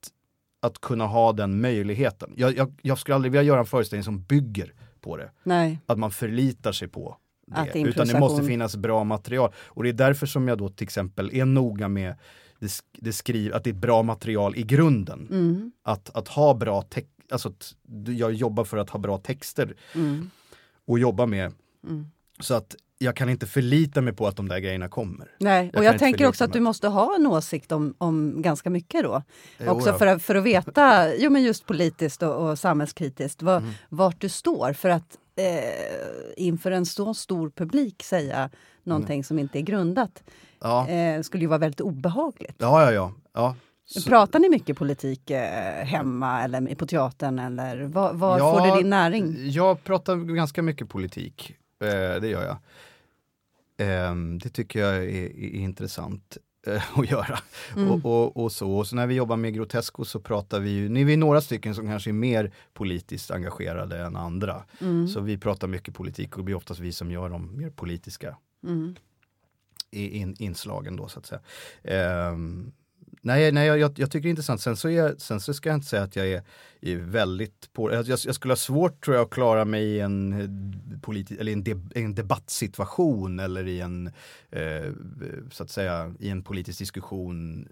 att kunna ha den möjligheten. Jag, jag, jag skulle aldrig vilja göra en föreställning som bygger på det. Nej. Att man förlitar sig på Att det. Utan det måste finnas bra material. Och det är därför som jag då till exempel är noga med det, sk- det skriv, att det är bra material i grunden. Mm. Att, att ha bra text, alltså jag jobbar för att ha bra texter Mm. och jobba med. Mm. Så att jag kan inte förlita mig på att de där grejerna kommer. Nej, och jag inte tänker också att du måste ha en åsikt om, om ganska mycket då. Jo, också ja. för, att- för att veta, jo men just politiskt och, och samhällskritiskt, var, Mm. vart du står. För att eh, inför en så stor publik säga någonting Mm. som inte är grundat Ja, eh, skulle ju vara väldigt obehagligt. ja, ja. ja. ja. Så- Pratar ni mycket politik eh, hemma eller på teatern? Eller var, var Ja, får du din näring? Jag pratar ganska mycket politik. Eh, det gör jag. Eh, det tycker jag är, är intressant eh, att göra. Mm. Och, och, och, så. och så när vi jobbar med Grotesco så pratar vi ju, nu är vi några stycken som kanske är mer politiskt engagerade än andra. Mm. Så vi pratar mycket politik och det blir oftast vi som gör de mer politiska Mm. in, inslagen då så att säga. Ehm, nej, nej jag, jag, jag tycker det är intressant. Sen så, jag, sen så ska jag inte säga att jag är, är väldigt på jag, jag skulle ha svårt tror jag att klara mig i en, eh, politi, eller en, deb, en debattsituation eller i en, eh, så att säga, i en politisk diskussion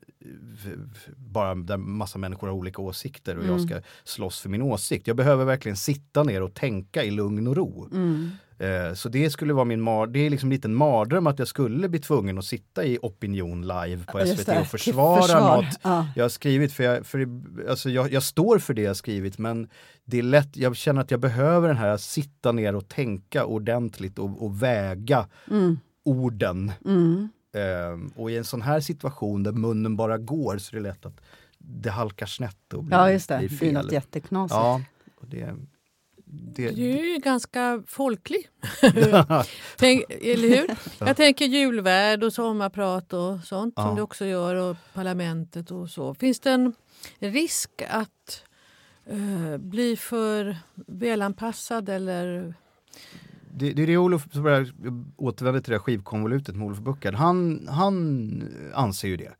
eh, bara där massa människor har olika åsikter och jag Mm. ska slåss för min åsikt. Jag behöver verkligen sitta ner och tänka i lugn och ro. Mm. Eh, Så det skulle vara min mar det är liksom en mardröm att jag skulle bli tvungen att sitta i Opinion live på SVT det, och försvara försvar. något Ja. jag har skrivit. För, jag, för alltså jag, jag står för det jag skrivit men det är lätt, jag känner att jag behöver den här att sitta ner och tänka ordentligt och, och väga Mm. orden. Mm. Eh, och i en sån här situation där munnen bara går så är det lätt att det halkar snett och blir, ja, just det. blir Det blir fel. något jätteknasigt. Ja, och det, det, Du är ju ganska folklig. Tänk, eller hur? Jag tänker julvärd och sommarprat och sånt Ja. som du också gör och parlamentet och så. Finns det en risk att eh, bli för välanpassad eller Det, det är det Olof, bara jag återvänder till det här skivkonvolutet med Olof Buckard. Han, han anser ju det.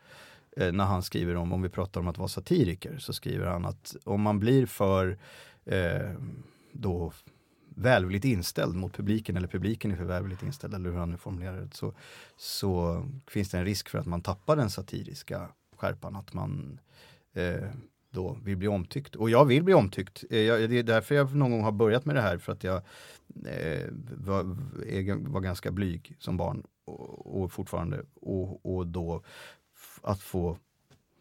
Eh, när han skriver om, om vi pratar om att vara satiriker, så skriver han att om man blir för eh, då välvilligt inställd mot publiken eller publiken är för välvilligt inställd eller hur han nu formulerar det så, så finns det en risk för att man tappar den satiriska skärpan. Att man eh, då vill bli omtyckt. Och jag vill bli omtyckt. Eh, jag, det är därför jag någon gång har börjat med det här för att jag eh, var, är- var ganska blyg som barn och, och fortfarande. Och, och då att få,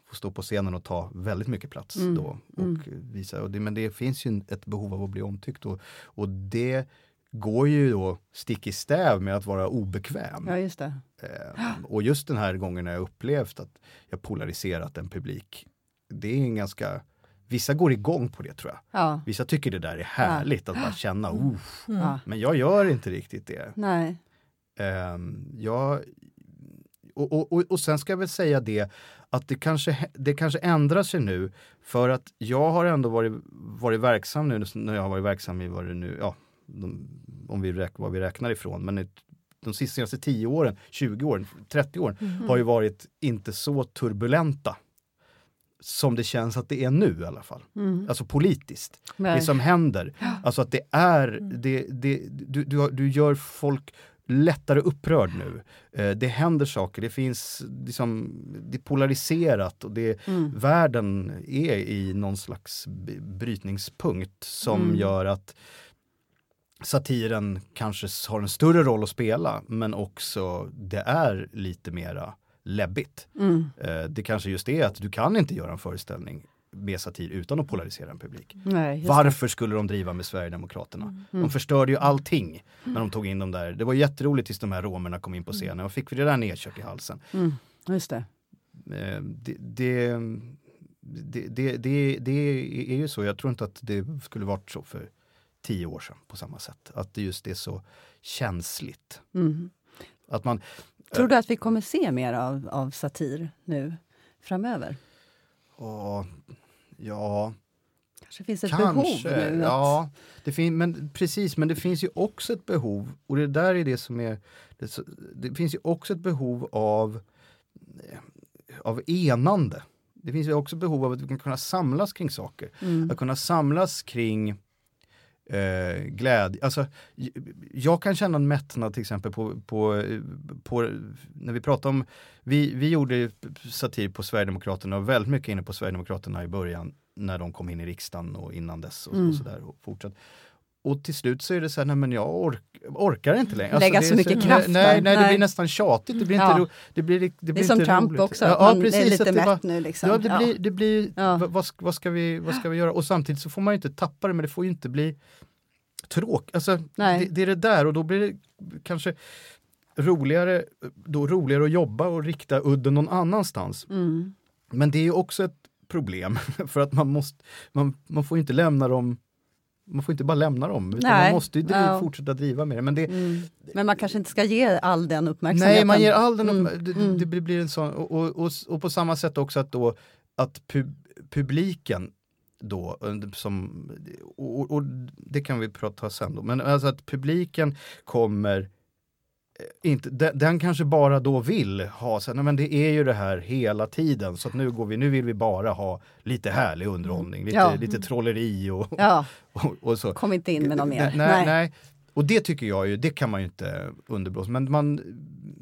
få stå på scenen och ta väldigt mycket plats Mm, då. Och mm. visa, och det, men det finns ju ett behov av att bli omtyckt och, och det går ju då stick i stäv med att vara obekväm. Ja, just det. Eh, och just den här gången när jag upplevt att jag polariserat en publik. Det är en ganska, vissa går igång på det tror jag. Ja. Vissa tycker det där är härligt att bara känna, oh, ja. men jag gör inte riktigt det. Nej. Ehm, jag, och, och, och, och sen ska jag väl säga det att det kanske, det kanske ändrar sig nu för att jag har ändå varit, varit verksam nu när jag har varit verksam i vad det nu, ja, de, om vi räknar, vad vi räknar ifrån, men ett- de sista- senaste 10 åren, 20 åren, 30 åren har ju varit inte så turbulenta som det känns att det är nu i alla fall. Mm. Alltså politiskt Nej. det som händer. Alltså att det är, det, det, du, du, du gör folk lättare upprörd nu. Eh, det händer saker, det finns liksom, det är polariserat och det, Mm. världen är i någon slags brytningspunkt som Mm. gör att satiren kanske har en större roll att spela men också det är lite mera läbbigt. Mm. Eh, det kanske just är att du kan inte göra en föreställning med satir utan att polarisera en publik. Nej, Varför skulle de driva med Sverigedemokraterna? De förstörde ju allting när de tog in dem där. Det var jätteroligt tills de här romerna kom in på scenen och fick vi det där nedkört i halsen. det. Mm. Just det. Eh, Det, det, det, det, det, det är ju så, jag tror inte att det skulle varit så för tio år sedan på samma sätt. Att det just är så känsligt. Mm. Att man, Tror du att vi kommer se mer av, av satir nu framöver? åh, ja, Kanske finns ett Kanske, behov nu? Att, ja. Det fin, men, precis, men det finns ju också ett behov, och det där är det som är... Det, det finns ju också ett behov av, eh, av enande. Det finns ju också behov av att vi kan kunna samlas kring saker. Mm. Att kunna samlas kring eh, glädje. Alltså, jag kan känna en mättnad till exempel på, på, på när vi pratar om, vi, vi gjorde satir på Sverigedemokraterna och väldigt mycket inne på Sverigedemokraterna i början när de kom in i riksdagen och innan dess och, Mm. och sådär och fortsatt. Och till slut så är det så här, nej men jag ork, orkar inte längre. Alltså, Lägga så mycket kraft Nej, nej, det Nej. blir nästan tjatigt. Det blir inte, Ja. ro, det blir, det blir Det är som Trump roligt. också, Ja, man precis, är lite mätt bara- nu. Liksom. Ja, det blir, det blir vad, vad, ska, vi, vad ska vi göra? Och samtidigt så får man ju inte tappa det, men det får ju inte bli tråkigt. Alltså, det, det är det där och då blir det kanske roligare, då roligare att jobba och rikta udden någon annanstans. Mm. Men det är ju också ett problem för att man måste, man, man får ju inte lämna dem man får inte bara lämna dem, utan Nej. man måste ju driva, Ja. fortsätta driva med det. Men det, Mm. Men man kanske inte ska ge all den uppmärksamheten. Nej, man ger all den Mm, upp, det, mm. det blir- blir en sån, och, och, och, och på samma sätt också att då att pub, publiken då, under- som, och, och, det kan vi prata sen då, men alltså att publiken kommer eh, inte, den, den kanske bara då vill ha, så, nej, men det är ju det här hela tiden så att nu går vi, nu vill vi bara ha lite härlig underhållning, lite, Ja. lite trolleri och, Ja, och, och så. kom inte in med något mer. Nej, nej, nej. Och det tycker jag ju, det kan man ju inte underblåsa. Men man,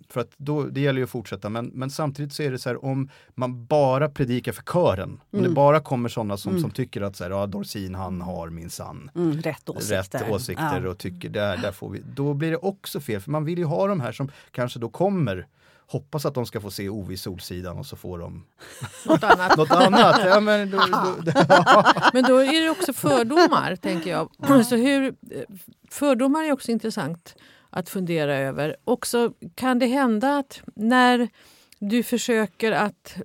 för att då, det gäller ju att fortsätta. Men, men samtidigt så är det så här om man bara predikar för kören. Om det Mm. bara kommer sådana som, Mm. som tycker att så här, ja, Dorsin han har minsann Mm, rätt åsikter. rätt åsikter Ja. och tycker där, där får vi. Då blir det också fel. För man vill ju ha de här som kanske då kommer hoppas att de ska få se Ove i Solsidan och så får de Något annat. något annat. Ja, men då, då, Men då är det också fördomar, tänker jag. Så hur, fördomar är också intressant att fundera över. Också kan det hända att när du försöker att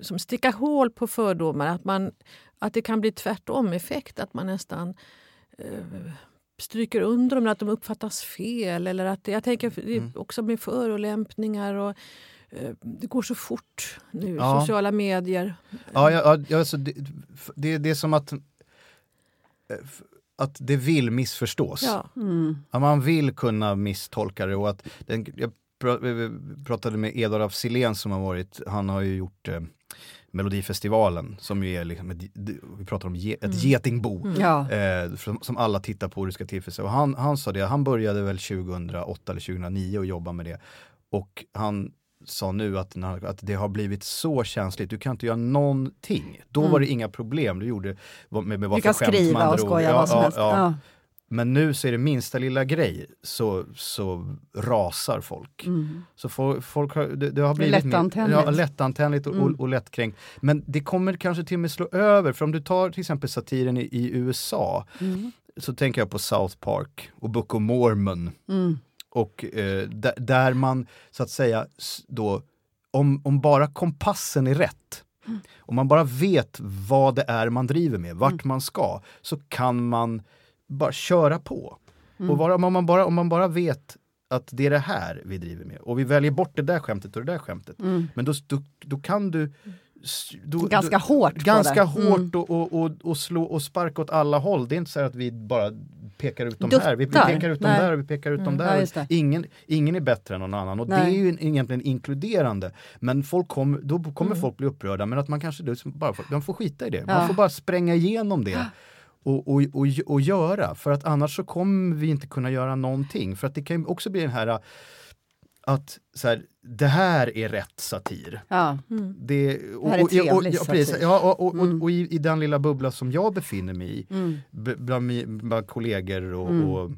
som sticka hål på fördomar, att, man, att det kan bli tvärtom-effekt, att man nästan eh, stryker under dem, att de uppfattas fel. Eller att, jag tänker Mm. också med förolämpningar och eh, det går så fort nu, Ja. sociala medier. Ja, ja, ja alltså det, det, det är som att, eh, att det vill missförstås. Ja. Mm. Ja, man vill kunna misstolka det och att den, jag eh, pratade med Edvard af Sillén som har varit, han har ju gjort eh, Melodifestivalen som ju är liksom ett, vi pratar om ge, ett Mm. getingbo. Ja. Eh, som, som alla tittar på och du ska tillfredsställa. Och han, han sa det, han började väl 2008 eller 2009 och jobba med det. Och han sa nu att, att det har blivit så känsligt, du kan inte göra någonting. Då Mm. var det inga problem, du gjorde med, med vad Du kan skriva man och skoja Ja, vad som ja, helst. ja. Men nu så är det minsta lilla grej så, så rasar folk. Mm. Så folk, folk har, det, det har blivit lättantändligt. Ja, lättantändligt och, Mm. och, och lättkränkt. Men det kommer kanske till och med slå över, för om du tar till exempel satiren i, i USA Mm. så tänker jag på South Park och Book of Mormon. Mm. Och eh, där, där man så att säga då, om, om bara kompassen är rätt, Mm. om man bara vet vad det är man driver med, vart man ska, så kan man bara köra på. Mm. Och bara, om, man bara, om man bara vet att det är det här vi driver med och vi väljer bort det där skämtet och det där skämtet. Mm. Men då, då, då kan du... Då, Ganska hårt Ganska det. hårt Mm. och, och, och, och slå och sparka åt alla håll. Det är inte så att vi bara pekar ut dem här. Vi, pekar ut dem där och vi pekar ut dem Mm, där. ja, ingen, ingen är bättre än någon annan och Nej. det är ju egentligen inkluderande. Men folk kom, då kommer Mm. folk bli upprörda men att man kanske bara får, de får skita i det. Ja. Man får bara spränga igenom det. Och, och, och, och göra, för att annars så kommer vi inte kunna göra någonting. För att det kan också bli den här att så här, det här är rätt satir. Ja. Mm. Det, och, här är och- och- trevlig ja, precis. satir. Ja, och, och, Mm. och, och i, i den lilla bubbla som jag befinner mig i, Mm. bland, bland kollegor och, Mm. och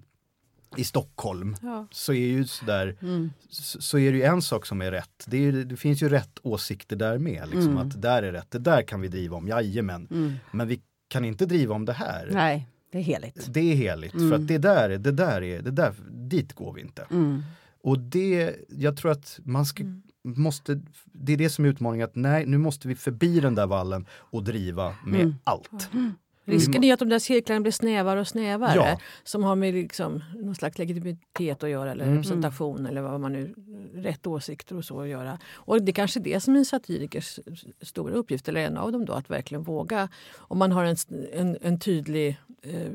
i Stockholm, Ja. så är ju sådär, Mm. så, så är det ju en sak som är rätt. Det, är, det finns ju rätt åsikter där med, liksom, Mm. att där är rätt, det där kan vi driva om, jajamän. Mm. Men vi kan inte driva om det här. Nej, det är heligt. Det är heligt, Mm. för att det där, det där är, det där, dit går vi inte. Mm. Och det, jag tror att man ska, måste, det är det som är utmaningen, att nej, nu måste vi förbi den där vallen och driva med Mm. allt. Risken är att de där cirklarna blir snävare och snävare. Ja. Som har med liksom någon slags legitimitet att göra eller Mm. representation eller vad man nu, rätt åsikter och så att göra. Och det är kanske det som är en satirikers stora uppgift, eller en av dem då, att verkligen våga. Om man har en, en, en tydlig eh,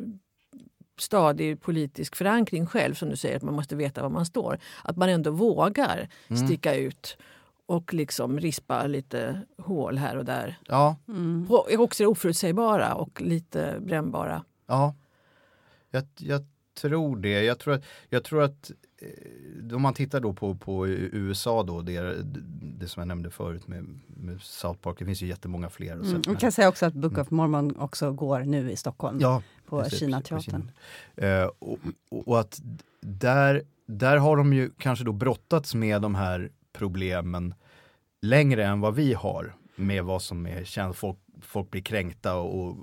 stadig politisk förankring själv, som du säger, att man måste veta var man står. Att man ändå vågar Mm. sticka ut och liksom rispa lite hål här och där. Ja, Mm. Och också det oförutsägbara och lite brännbara. ja. Jag, jag tror det. Jag tror att, jag tror att eh, om man tittar då på, på USA då, det, det som jag nämnde förut med, med South Park, det finns ju jättemånga fler. Mm. Man kan säga också att Book of Mormon också går nu i Stockholm. Ja, på Kinateatern. Eh, och, och, att där, där har de ju kanske då brottats med de här problemen längre än vad vi har med vad som är känt. Folk, folk blir kränkta och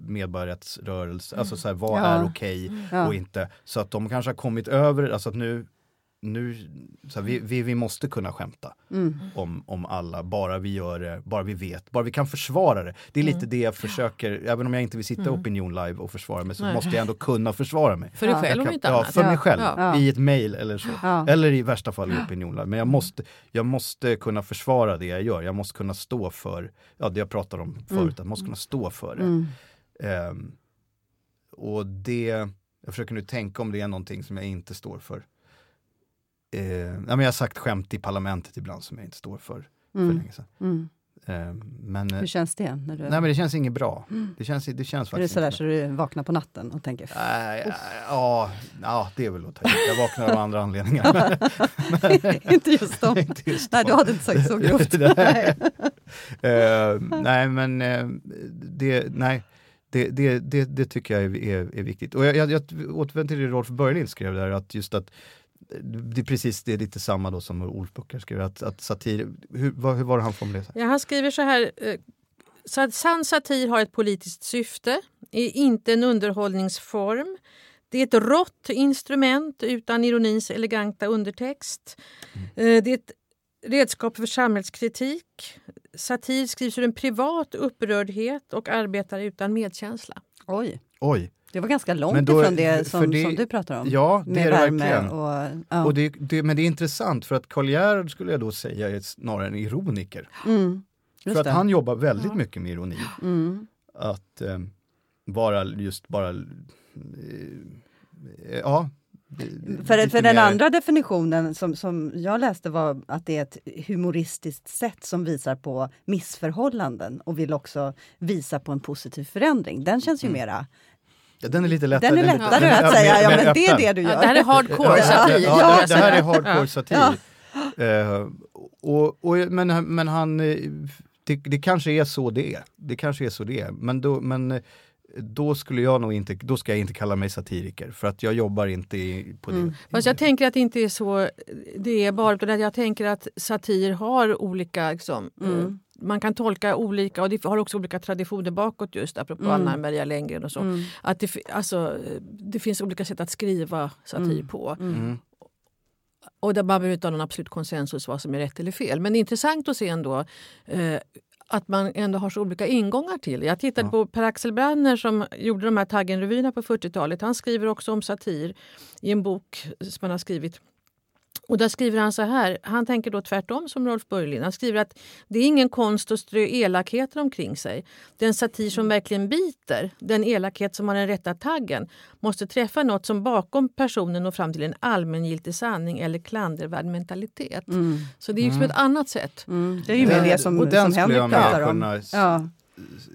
medborgarrättsrörelse, alltså så här, vad ja. är okej okay ja. och inte. Så att de kanske har kommit över, alltså att nu nu, så här, vi, vi, vi, måste kunna skämta mm. om, om alla, bara vi gör det, bara vi vet, bara vi kan försvara det. Det är lite mm. det jag försöker, även om jag inte vill sitta mm. Opinion Live och försvara mig så Nej. måste jag ändå kunna försvara mig. För dig själv om inte annat. Ja, för mig själv. Ja. I ett mail eller så. Ja. Eller i värsta fall i Opinion Live. Men jag måste, jag måste kunna försvara det jag gör. Jag måste kunna stå för, ja det jag pratade om förut, mm. jag måste kunna stå för det. Um, och det, jag försöker nu tänka om det är någonting som jag inte står för eh, ja, men jag har sagt skämt i parlamentet ibland som jag inte står för mm. för länge sedan. Mm. Eh, men, Hur känns det? När du... Nej men det känns inget bra. Mm. Det känns, det känns faktiskt Är det sådär så du vaknar på natten och tänker? Äh, ja, ja, det är väl att ta Jag vaknar av andra anledningar. inte just dem. inte just nej, du hade inte sagt så grovt. nej. uh, nej, men uh, det, nej. Det, det, det, det, tycker jag är, är, är viktigt. Och jag, jag, jag återvänder till det Rolf Börjlind skrev där, att just att det är precis det är lite samma då som Olof Böcker skriver, att, att satir, hur, vad, hur var det han formulerade ja, Han skriver så här, eh, sann satir har ett politiskt syfte, är inte en underhållningsform. Det är ett rått instrument utan ironins eleganta undertext. Mm. Eh, det är ett redskap för samhällskritik. Satir skrivs ur en privat upprördhet och arbetar utan medkänsla. Oj. Oj. Det var ganska långt då, ifrån det som, det, som du pratar om. Ja, det är det verkligen. Och, ja. och det, det, men det är intressant för att Karl Gerhard skulle jag då säga är snarare en ironiker. Mm, för att han jobbar väldigt ja. mycket med ironi. Mm. Att eh, vara just bara... Eh, ja, för, för den andra definitionen som, som jag läste var att det är ett humoristiskt sätt som visar på missförhållanden och vill också visa på en positiv förändring. Den känns ju mm. mera Ja, den är lite lättare. Den är lättare att säga, ja men det är det du gör. Ja, det här är hardcore satir. Ja, det här är hardcore satir. Uh, och, och, men, men han, eh, det, det, kanske är så det är. Det kanske är så det är. Men då, men eh, då skulle jag nog inte, då ska jag inte kalla mig satiriker för att jag jobbar inte i, på det. Mm. Fast jag tänker att det inte är så det är bara, jag tänker att satir har olika liksom, mm man kan tolka olika och det har också olika traditioner bakåt just apropå mm. Anna Maria Lenngren och så. Mm. Att det, alltså, det finns olika sätt att skriva satir mm. på. Mm. mm. Och där man behöver inte ha någon absolut konsensus vad som är rätt eller fel. Men det är intressant att se ändå eh, att man ändå har så olika ingångar till Jag tittade ja. på Per-Axel Branner som gjorde de här Taggen-revyerna på 40-talet. Han skriver också om satir i en bok som han har skrivit och där skriver han så här, han tänker då tvärtom som Rolf Börjlind. Han skriver att det är ingen konst att strö elakheter omkring sig. Den satir som verkligen biter, den elakhet som har den rätta taggen, måste träffa något som bakom personen når fram till en allmängiltig sanning eller klandervärd mentalitet. Mm. Så det är ju mm. ett annat sätt. Mm. Det är ju det som, och den som Henrik pratar om. Ja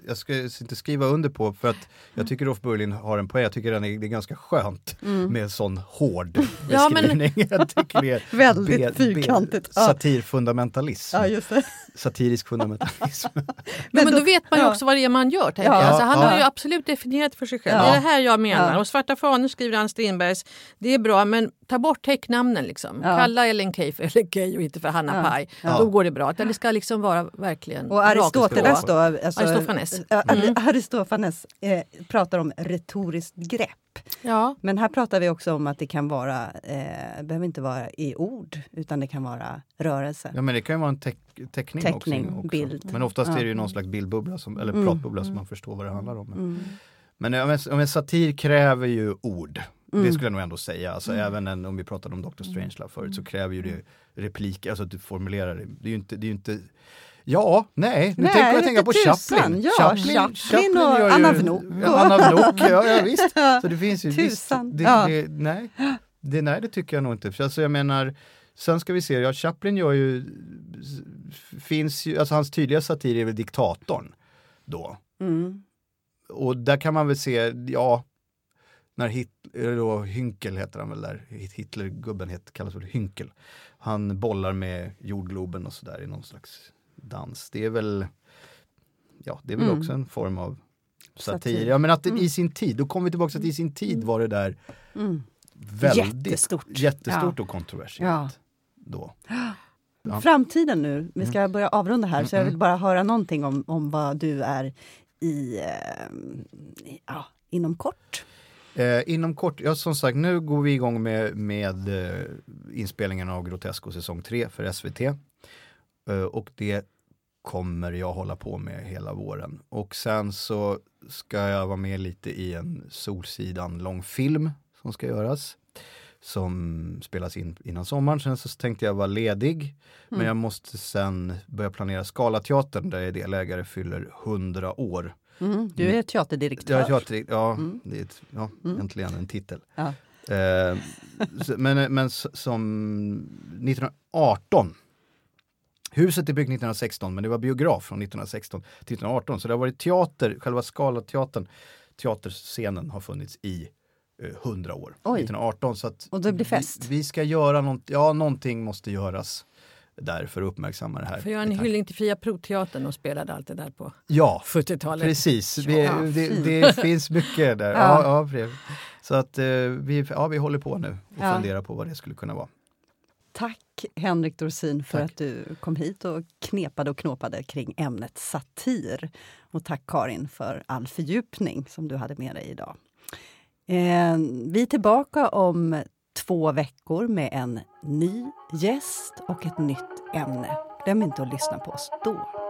jag ska inte skriva under på för att jag tycker Rolf Burlin har en poäng. Jag tycker den är, det är ganska skönt mm. med sån hård beskrivning. Ja, jag tycker det är Väldigt fyrkantigt. Satirfundamentalism. Ja, Satirisk fundamentalism. men, men då, då, vet man ju också vad det är man gör. Ja. Alltså, han har ju absolut definierat för sig själv. Det är det här jag menar. Och Svarta fanor skriver Ann Strindbergs. Det är bra men ta bort täcknamnen. Liksom. Kalla Ellen Key för Ellen Key och inte för Hanna ja. Paj. Då går det bra. Det ska liksom vara verkligen Och Aristoteles då? Alltså, Aristofanes. Mm. Aristofanes eh, pratar om retoriskt grepp. Ja. Men här pratar vi också om att det kan vara, eh, behöver inte vara i ord, utan det kan vara rörelse. Ja men det kan ju vara en te teckning, teckning också, bild. Men oftast ja. är det ju någon slags bildbubbla, som, eller mm. pratbubbla, mm. så man förstår vad det handlar om. Mm. Men om en, om en satir kräver ju ord. Mm. Det skulle jag nog ändå säga. Alltså, mm. Även en, om vi pratade om Dr. Strangelove förut så kräver ju det repliker, alltså att du formulerar det. Det är ju inte, det är inte Ja, nej, nu nej, tänker jag tänka på Chaplin. Ja, Chaplin, Chaplin, Chaplin och ju, Anna Wnok. Anna Wnok, ja, ja visst. Så det finns ju, Tusan. Det, ja. det, nej, det, nej, det tycker jag nog inte. För alltså, jag menar, sen ska vi se, ja, Chaplin gör ju, finns ju, alltså hans tydliga satir är väl diktatorn då. Mm. Och där kan man väl se, ja, när Hitler, då Hünkel heter han väl där, Hitlergubben heter, kallas väl Hünkel. Han bollar med jordgloben och sådär i någon slags dans. Det är väl, ja det är väl Mm. också en form av satir. Satir. Ja men att det, Mm. i sin tid, då kommer vi tillbaka till att i sin tid var det där Mm. väldigt Jättestort. jättestort och kontroversiellt. Ja. Då. Ja. Framtiden nu, vi ska börja avrunda här, så jag Mm, vill bara höra någonting om, om vad du är i, eh, ja, inom kort. Eh, inom kort, ja som sagt nu går vi igång med, med eh, inspelningen av Grotesco säsong 3 för SVT. Eh, och det kommer jag hålla på med hela våren. Och sen så ska jag vara med lite i en Solsidan långfilm som ska göras. Som spelas in innan sommaren. Sen så tänkte jag vara ledig. Men jag måste sen börja planera Scalateatern där jag är delägare fyller 100 år. Mm. Du är teaterdirektör. Ja, teater, ja, Mm. det är ett, ja Mm. äntligen en titel. Ja. Eh, men, men s- som 1918 Huset är byggt 1916 men det var biograf från 1916 till 1918 så det har varit teater, själva Scalateatern, teaterscenen har funnits i eh, 100 år. Oj. 1918 så att Och det blir fest. Vi, vi ska göra något, ja någonting måste göras där för att uppmärksamma det här. Får göra en hyllning till Fria Proteatern och spelade allt det där på Ja, 70-talet. Precis, vi, Ja, det, det finns mycket där. Ja. Ja. Ja, så att eh, vi, ja, vi håller på nu och Ja. funderar på vad det skulle kunna vara. Tack Henrik Dorsin för Tack. att du kom hit och knepade och knåpade kring ämnet satir. Och tack Karin för all fördjupning som du hade med dig idag. Eh, vi är tillbaka om två veckor med en ny gäst och ett nytt ämne. Glöm inte att lyssna på oss då.